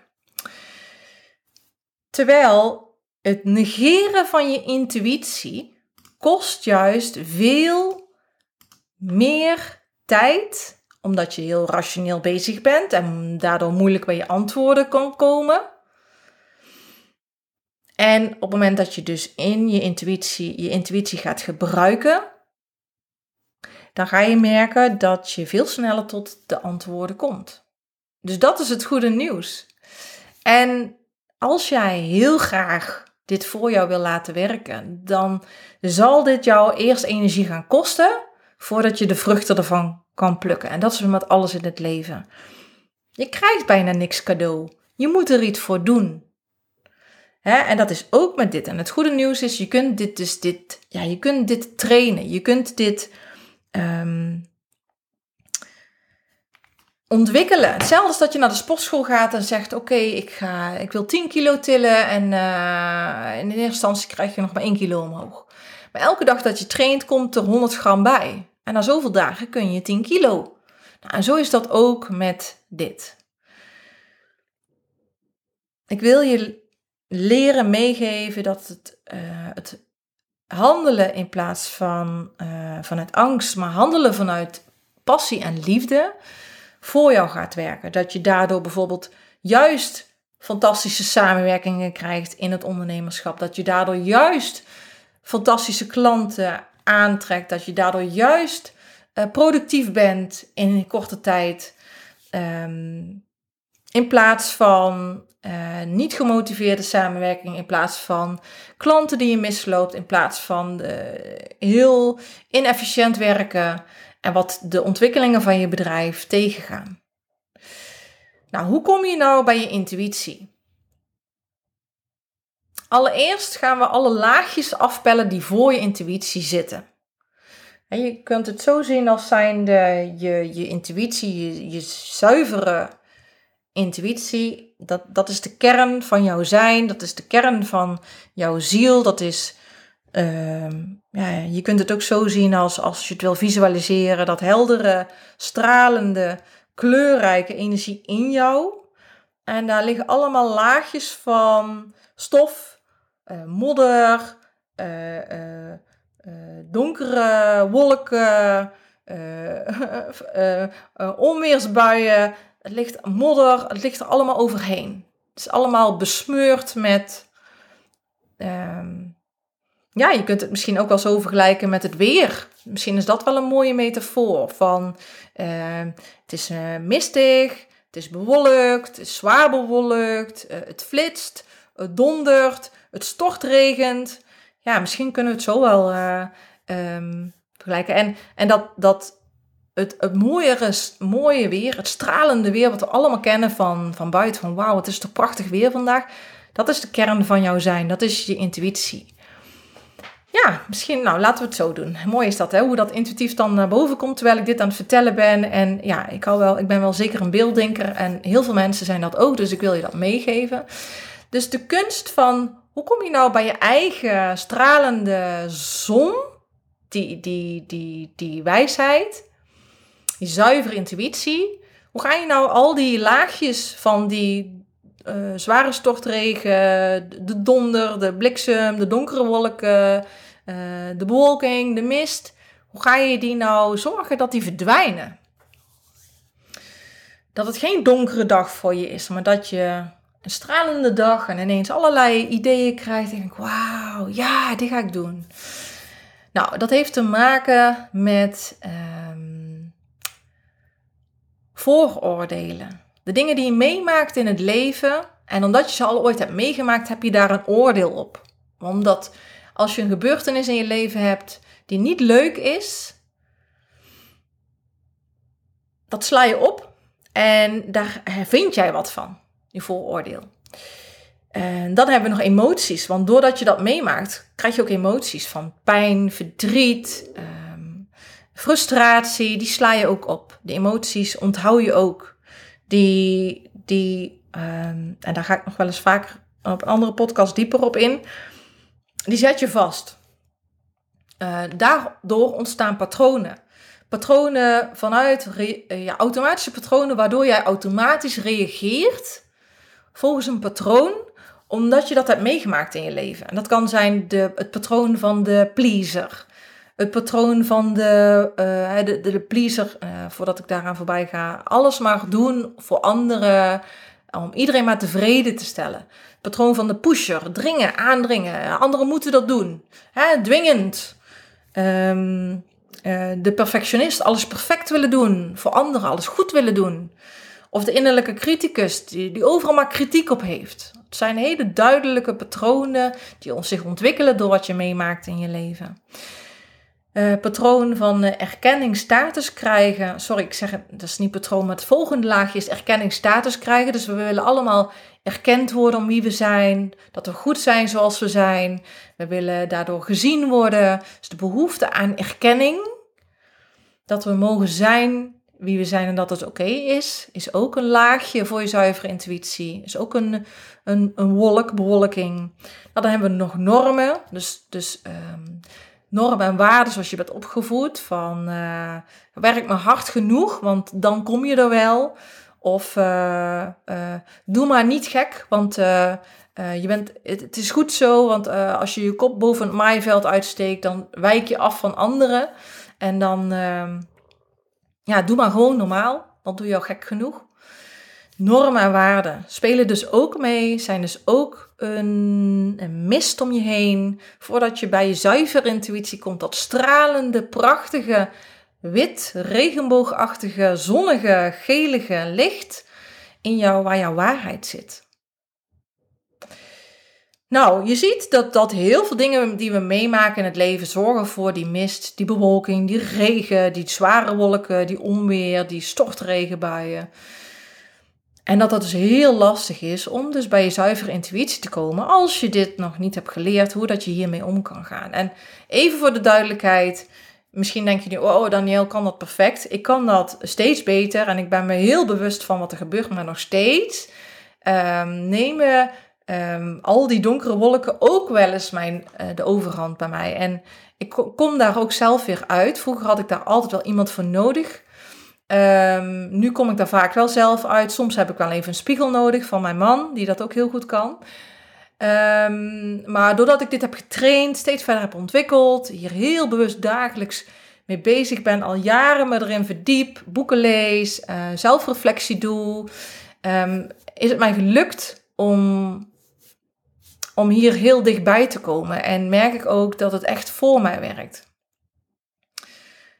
Terwijl het negeren van je intuïtie kost juist veel meer tijd omdat je heel rationeel bezig bent en daardoor moeilijk bij je antwoorden kan komen. En op het moment dat je dus in je intuïtie, je intuïtie gaat gebruiken, dan ga je merken dat je veel sneller tot de antwoorden komt. Dus dat is het goede nieuws. En als jij heel graag dit voor jou wil laten werken, dan zal dit jou eerst energie gaan kosten voordat je de vruchten ervan kan plukken. En dat is met alles in het leven. Je krijgt bijna niks cadeau. Je moet er iets voor doen. Hè? En dat is ook met dit. En het goede nieuws is, je kunt dit dus dit, ja, je kunt dit trainen. Je kunt dit um, ontwikkelen. Hetzelfde als dat je naar de sportschool gaat en zegt: Oké, ik ik, ik wil 10 kilo tillen. En uh, in eerste instantie krijg je nog maar 1 kilo omhoog. Maar elke dag dat je traint, komt er 100 gram bij. En na zoveel dagen kun je 10 kilo. Nou, en zo is dat ook met dit. Ik wil je leren meegeven dat het, uh, het handelen in plaats van uh, vanuit angst, maar handelen vanuit passie en liefde voor jou gaat werken. Dat je daardoor bijvoorbeeld juist fantastische samenwerkingen krijgt in het ondernemerschap. Dat je daardoor juist fantastische klanten aantrekt. Dat je daardoor juist uh, productief bent in een korte tijd. Um, in plaats van uh, niet gemotiveerde samenwerking, in plaats van klanten die je misloopt, in plaats van heel inefficiënt werken en wat de ontwikkelingen van je bedrijf tegengaan. Nou, hoe kom je nou bij je intuïtie? Allereerst gaan we alle laagjes afpellen die voor je intuïtie zitten. En je kunt het zo zien als zijnde je, je intuïtie, je, zuivere intuïtie. Dat, dat is de kern van jouw zijn, dat is de kern van jouw ziel. Dat is, uh, ja, je kunt het ook zo zien als, als je het wil visualiseren, dat heldere, stralende, kleurrijke energie in jou. En daar liggen allemaal laagjes van stof, uh, modder, uh, donkere wolken, onweersbuien. Het ligt modder, het ligt er allemaal overheen. Het is allemaal besmeurd met. Ehm, ja, je kunt het misschien ook wel zo vergelijken met het weer. Misschien is dat wel een mooie metafoor van ehm, het is mistig, het is bewolkt, het is zwaar bewolkt, het flitst, het dondert, het stortregent. Ja, misschien kunnen we het zo wel uh, vergelijken. En, en dat, dat het, het mooie, mooie weer, het stralende weer, wat we allemaal kennen van, van buiten, van wauw, het is toch prachtig weer vandaag. Dat is de kern van jouw zijn, dat is je intuïtie. Ja, misschien, nou laten we het zo doen. Mooi is dat, hè? hoe dat intuïtief dan naar boven komt terwijl ik dit aan het vertellen ben. En ja, ik, hou wel, ik ben wel zeker een beelddenker en heel veel mensen zijn dat ook, dus ik wil je dat meegeven. Dus de kunst van, hoe kom je nou bij je eigen stralende zon, die, die, die, die wijsheid, die zuivere intuïtie. Hoe ga je nou al die laagjes van die uh, zware stortregen, de donder, de bliksem, de donkere wolken, uh, de bewolking, de mist. Hoe ga je die nou zorgen dat die verdwijnen? Dat het geen donkere dag voor je is, maar dat je een stralende dag en ineens allerlei ideeën krijgt. En denk, wauw, ja, dit ga ik doen. Nou, dat heeft te maken met um, vooroordelen. De dingen die je meemaakt in het leven. En omdat je ze al ooit hebt meegemaakt, heb je daar een oordeel op. Omdat als je een gebeurtenis in je leven hebt die niet leuk is, dat sla je op en daar vind jij wat van, je vooroordeel. En dan hebben we nog emoties, want doordat je dat meemaakt, krijg je ook emoties van pijn, verdriet, um, frustratie, die sla je ook op. De emoties onthoud je ook. Die, die um, en daar ga ik nog wel eens vaker op andere podcast dieper op in, die zet je vast. Uh, daardoor ontstaan patronen. Patronen vanuit uh, ja, automatische patronen, waardoor jij automatisch reageert volgens een patroon omdat je dat hebt meegemaakt in je leven. En dat kan zijn de, het patroon van de pleaser. Het patroon van de, uh, de, de, pleaser, uh, voordat ik daaraan voorbij ga. Alles maar doen voor anderen, om iedereen maar tevreden te stellen. Het patroon van de pusher, dringen, aandringen. Anderen moeten dat doen. Hè, dwingend. Um, uh, de perfectionist, alles perfect willen doen. Voor anderen, alles goed willen doen. Of de innerlijke criticus, die, die overal maar kritiek op heeft. Het zijn hele duidelijke patronen die zich ontwikkelen door wat je meemaakt in je leven. Uh, patroon van uh, erkenning, status krijgen. Sorry, ik zeg het, dat is niet patroon, maar het volgende laagje is erkenning, status krijgen. Dus we willen allemaal erkend worden om wie we zijn, dat we goed zijn zoals we zijn. We willen daardoor gezien worden. Dus de behoefte aan erkenning, dat we mogen zijn wie we zijn en dat het oké is, is ook een laagje voor je zuivere intuïtie. Is ook een, een, een wolk, bewolking. Nou, dan hebben we nog normen. Dus, dus um, normen en waarden zoals je bent opgevoed. Van uh, werk maar hard genoeg, want dan kom je er wel. Of uh, uh, doe maar niet gek, want je bent, het, het, is goed zo. Want als je je kop boven het maaiveld uitsteekt, dan wijk je af van anderen. En dan, ehm, ja, doe maar gewoon normaal. Dan doe je al gek genoeg. Normen en waarden spelen dus ook mee, zijn dus ook een, mist om je heen. Voordat je bij je zuivere intuïtie komt, dat stralende, prachtige, wit, regenboogachtige, zonnige, gelige licht in jou, waar jouw waarheid zit. Nou, je ziet dat, dat heel veel dingen die we meemaken in het leven zorgen voor die mist, die bewolking, die regen, die zware wolken, die onweer, die stortregenbuien. En dat dat dus heel lastig is om dus bij je zuivere intuïtie te komen als je dit nog niet hebt geleerd, hoe dat je hiermee om kan gaan. En even voor de duidelijkheid, misschien denk je nu, oh Daniel kan dat perfect. Ik kan dat steeds beter en ik ben me heel bewust van wat er gebeurt, maar nog steeds um, nemen um, al die donkere wolken ook wel eens mijn, uh, de overhand bij mij. En ik kom daar ook zelf weer uit. Vroeger had ik daar altijd wel iemand voor nodig. Um, nu kom ik daar vaak wel zelf uit. Soms heb ik wel even een spiegel nodig van mijn man, die dat ook heel goed kan. Um, maar doordat ik dit heb getraind, steeds verder heb ontwikkeld, hier heel bewust dagelijks mee bezig ben, al jaren me erin verdiep, boeken lees, uh, zelfreflectie doe, is het mij gelukt om om hier heel dichtbij te komen. En merk ik ook dat het echt voor mij werkt.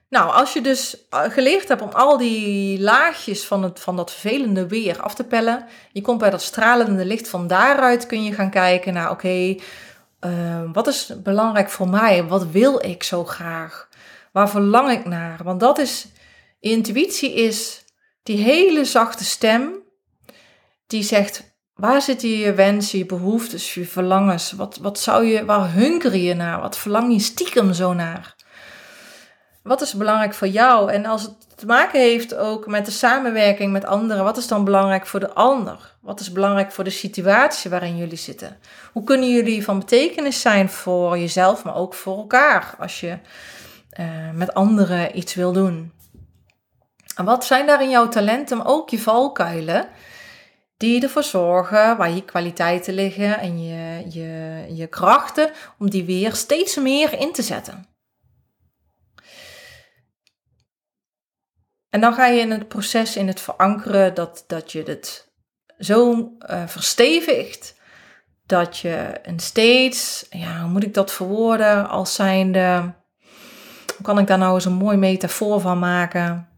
Nou, als je dus eh, geleerd hebt om al die laagjes van, het, van dat vervelende weer af te pellen, je komt bij dat stralende licht, van daaruit kun je gaan kijken naar, oké, eh, wat is belangrijk voor mij? Wat wil ik zo graag? Waar verlang ik naar? Want dat is, intuïtie is die hele zachte stem die zegt, Waar zitten je wensen, je behoeftes, je verlangens? Wat, wat zou je, waar hunker je naar? Wat verlang je stiekem zo naar? Wat is belangrijk voor jou? En als het te maken heeft ook met de samenwerking met anderen, wat is dan belangrijk voor de ander? Wat is belangrijk voor de situatie waarin jullie zitten? Hoe kunnen jullie van betekenis zijn voor jezelf, maar ook voor elkaar als je uh, met anderen iets wil doen? En wat zijn daarin jouw talenten, maar ook je valkuilen? Die ervoor zorgen waar je kwaliteiten liggen en je, je, je krachten, om die weer steeds meer in te zetten. En dan ga je in het proces, in het verankeren, dat, dat je het zo uh, verstevigt dat je een steeds, ja, hoe moet ik dat verwoorden, als zijnde, hoe kan ik daar nou eens een mooi metafoor van maken?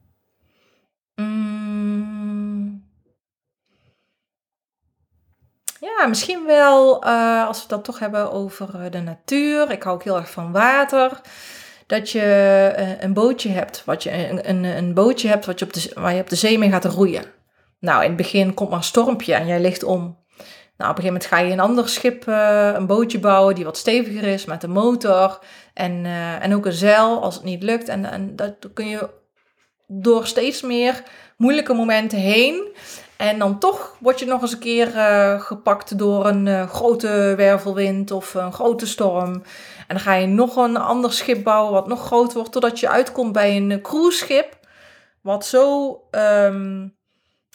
Ja, misschien wel uh, als we dat toch hebben over uh, de natuur. Ik hou ook heel erg van water. Dat je uh, een bootje hebt, wat je, een, een, een, bootje hebt wat je op de, waar je op de zee mee gaat roeien. Nou, in het begin komt maar een stormpje en jij ligt om. Nou, op een gegeven moment ga je een ander schip, een bootje bouwen die wat steviger is met een motor en, en ook een zeil als het niet lukt. En, en dat kun je door steeds meer moeilijke momenten heen en dan toch word je nog eens een keer uh, gepakt door een uh, grote wervelwind of een grote storm. En dan ga je nog een ander schip bouwen wat nog groter wordt, totdat je uitkomt bij een cruiseschip. Wat zo um,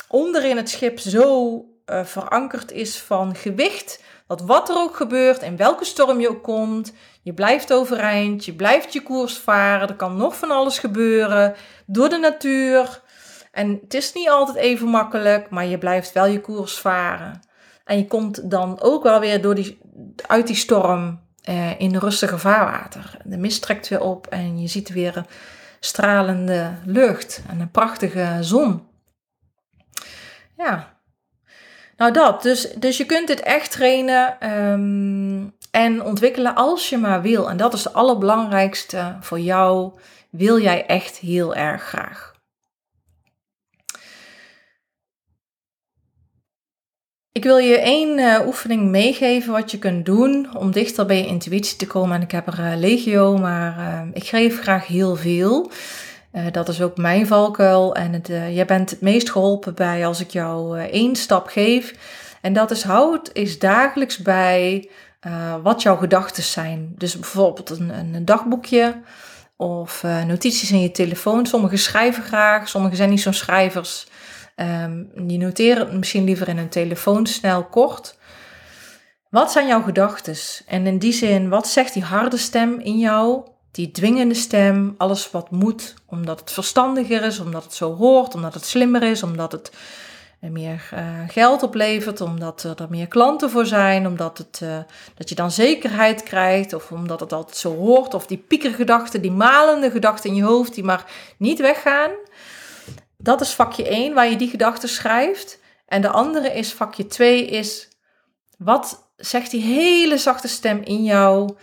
onderin het schip zo uh, verankerd is van gewicht. Dat wat er ook gebeurt, in welke storm je ook komt, je blijft overeind, je blijft je koers varen. Er kan nog van alles gebeuren door de natuur. En het is niet altijd even makkelijk, maar je blijft wel je koers varen. En je komt dan ook wel weer door die, uit die storm eh, in rustige vaarwater. De mist trekt weer op en je ziet weer een stralende lucht en een prachtige zon. Ja, nou dat. Dus, dus je kunt dit echt trainen ehm, en ontwikkelen als je maar wil. En dat is het allerbelangrijkste voor jou. Wil jij echt heel erg graag. Ik wil je één uh, oefening meegeven wat je kunt doen om dichter bij je intuïtie te komen. En ik heb er uh, legio, maar uh, ik geef graag heel veel. Dat is ook mijn valkuil. En het, jij bent het meest geholpen bij als ik jou één stap geef. En dat is houd is dagelijks bij wat jouw gedachten zijn. Dus bijvoorbeeld een, een dagboekje of notities in je telefoon. Sommigen schrijven graag, sommigen zijn niet zo'n schrijvers. Die noteren het misschien liever in een telefoon snel kort. Wat zijn jouw gedachten? En in die zin, wat zegt die harde stem in jou? Die dwingende stem, alles wat moet, omdat het verstandiger is, omdat het zo hoort, omdat het slimmer is, omdat het meer uh, geld oplevert, omdat er meer klanten voor zijn, omdat het, uh, dat je dan zekerheid krijgt, of omdat het altijd zo hoort, of die piekergedachten, die malende gedachten in je hoofd die maar niet weggaan. Dat is vakje 1 waar je die gedachten schrijft. En de andere is vakje 2 is wat zegt die hele zachte stem in jou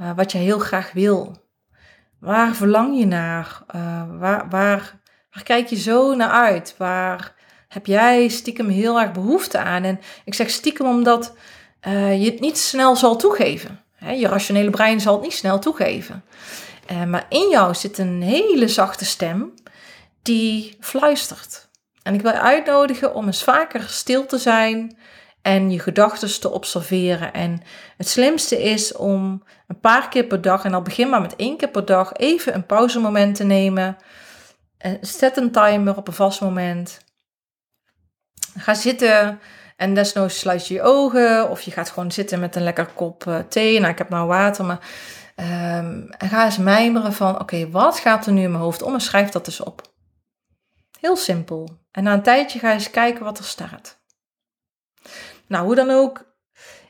uh, wat je heel graag wil? Waar verlang je naar? Uh, waar, waar, waar kijk je zo naar uit? Waar heb jij stiekem heel erg behoefte aan? En ik zeg stiekem omdat uh, je het niet snel zal toegeven. Hè, je rationele brein zal het niet snel toegeven. maar in jou zit een hele zachte stem die fluistert. En ik wil je uitnodigen om eens vaker stil te zijn en je gedachten te observeren. En het slimste is om een paar keer per dag, en al begin maar met één keer per dag, even een pauzemoment te nemen. En zet een timer op een vast moment. Ga zitten en desnoods sluit je je ogen of je gaat gewoon zitten met een lekker kop uh, thee. Nou, ik heb nou water, maar en ga eens mijmeren van, oké, wat gaat er nu in mijn hoofd om en schrijf dat eens op. Heel simpel. En na een tijdje ga je eens kijken wat er staat. Nou, hoe dan ook.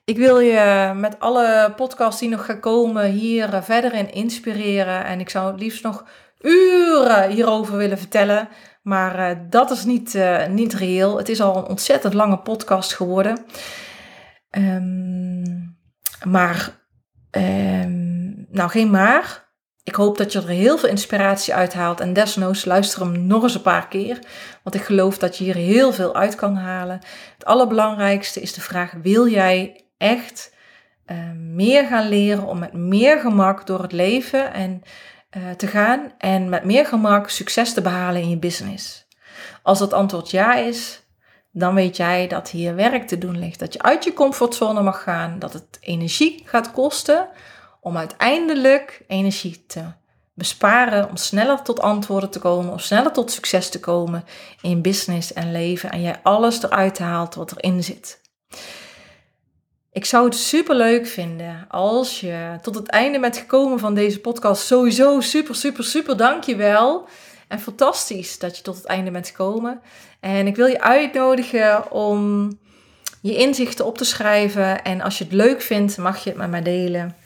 Ik wil je met alle podcasts die nog gaan komen hier eh, verder in inspireren. En ik zou het liefst nog uren hierover willen vertellen. Maar uh, dat is niet, uh, niet reëel. Het is al een ontzettend lange podcast geworden. Um, maar, um, nou geen maar. Ik hoop dat je er heel veel inspiratie uit haalt en desnoods luister hem nog eens een paar keer, want ik geloof dat je hier heel veel uit kan halen. Het allerbelangrijkste is de vraag: wil jij echt uh, meer gaan leren om met meer gemak door het leven en, uh, te gaan en met meer gemak succes te behalen in je business? Als dat antwoord ja is, dan weet jij dat hier werk te doen ligt. Dat je uit je comfortzone mag gaan, dat het energie gaat kosten om uiteindelijk energie te besparen, om sneller tot antwoorden te komen, of sneller tot succes te komen in business en leven en jij alles eruit haalt wat erin zit. Ik zou het super leuk vinden als je tot het einde bent gekomen van deze podcast. Sowieso super, super, super dankjewel. En fantastisch dat je tot het einde bent gekomen. En ik wil je uitnodigen om je inzichten op te schrijven. En als je het leuk vindt, mag je het met mij delen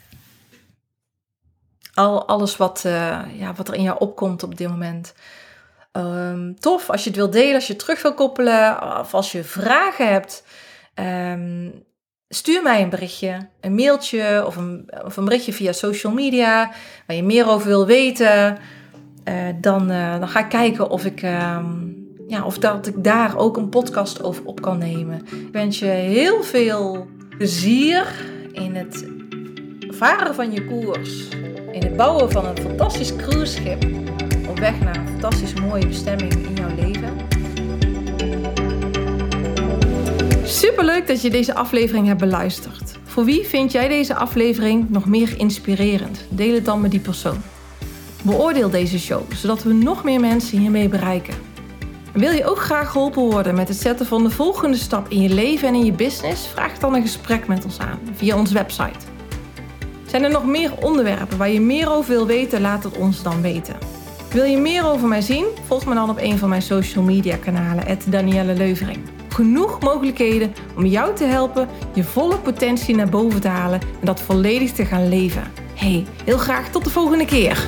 al, alles wat, uh, ja, wat er in jou opkomt op dit moment. Um, tof als je het wilt delen, als je het terug wil koppelen of als je vragen hebt. Um, stuur mij een berichtje, een mailtje of een, of een berichtje via social media waar je meer over wil weten. Uh, dan, uh, dan ga ik kijken of ik, um, ja, of dat ik daar ook een podcast over op kan nemen. Ik wens je heel veel plezier in het varen van je koers in het bouwen van een fantastisch cruiseschip op weg naar een fantastisch mooie bestemming in jouw leven. Superleuk dat je deze aflevering hebt beluisterd. Voor wie vind jij deze aflevering nog meer inspirerend? Deel het dan met die persoon. Beoordeel deze show, zodat we nog meer mensen hiermee bereiken. Wil je ook graag geholpen worden met het zetten van de volgende stap in je leven en in je business? Vraag dan een gesprek met ons aan via onze website zijn er nog meer onderwerpen waar je meer over wil weten? Laat het ons dan weten. Wil je meer over mij zien? Volg me dan op een van mijn social media kanalen, Danielle Leuvering. Genoeg mogelijkheden om jou te helpen je volle potentie naar boven te halen en dat volledig te gaan leven. Hey, heel graag tot de volgende keer.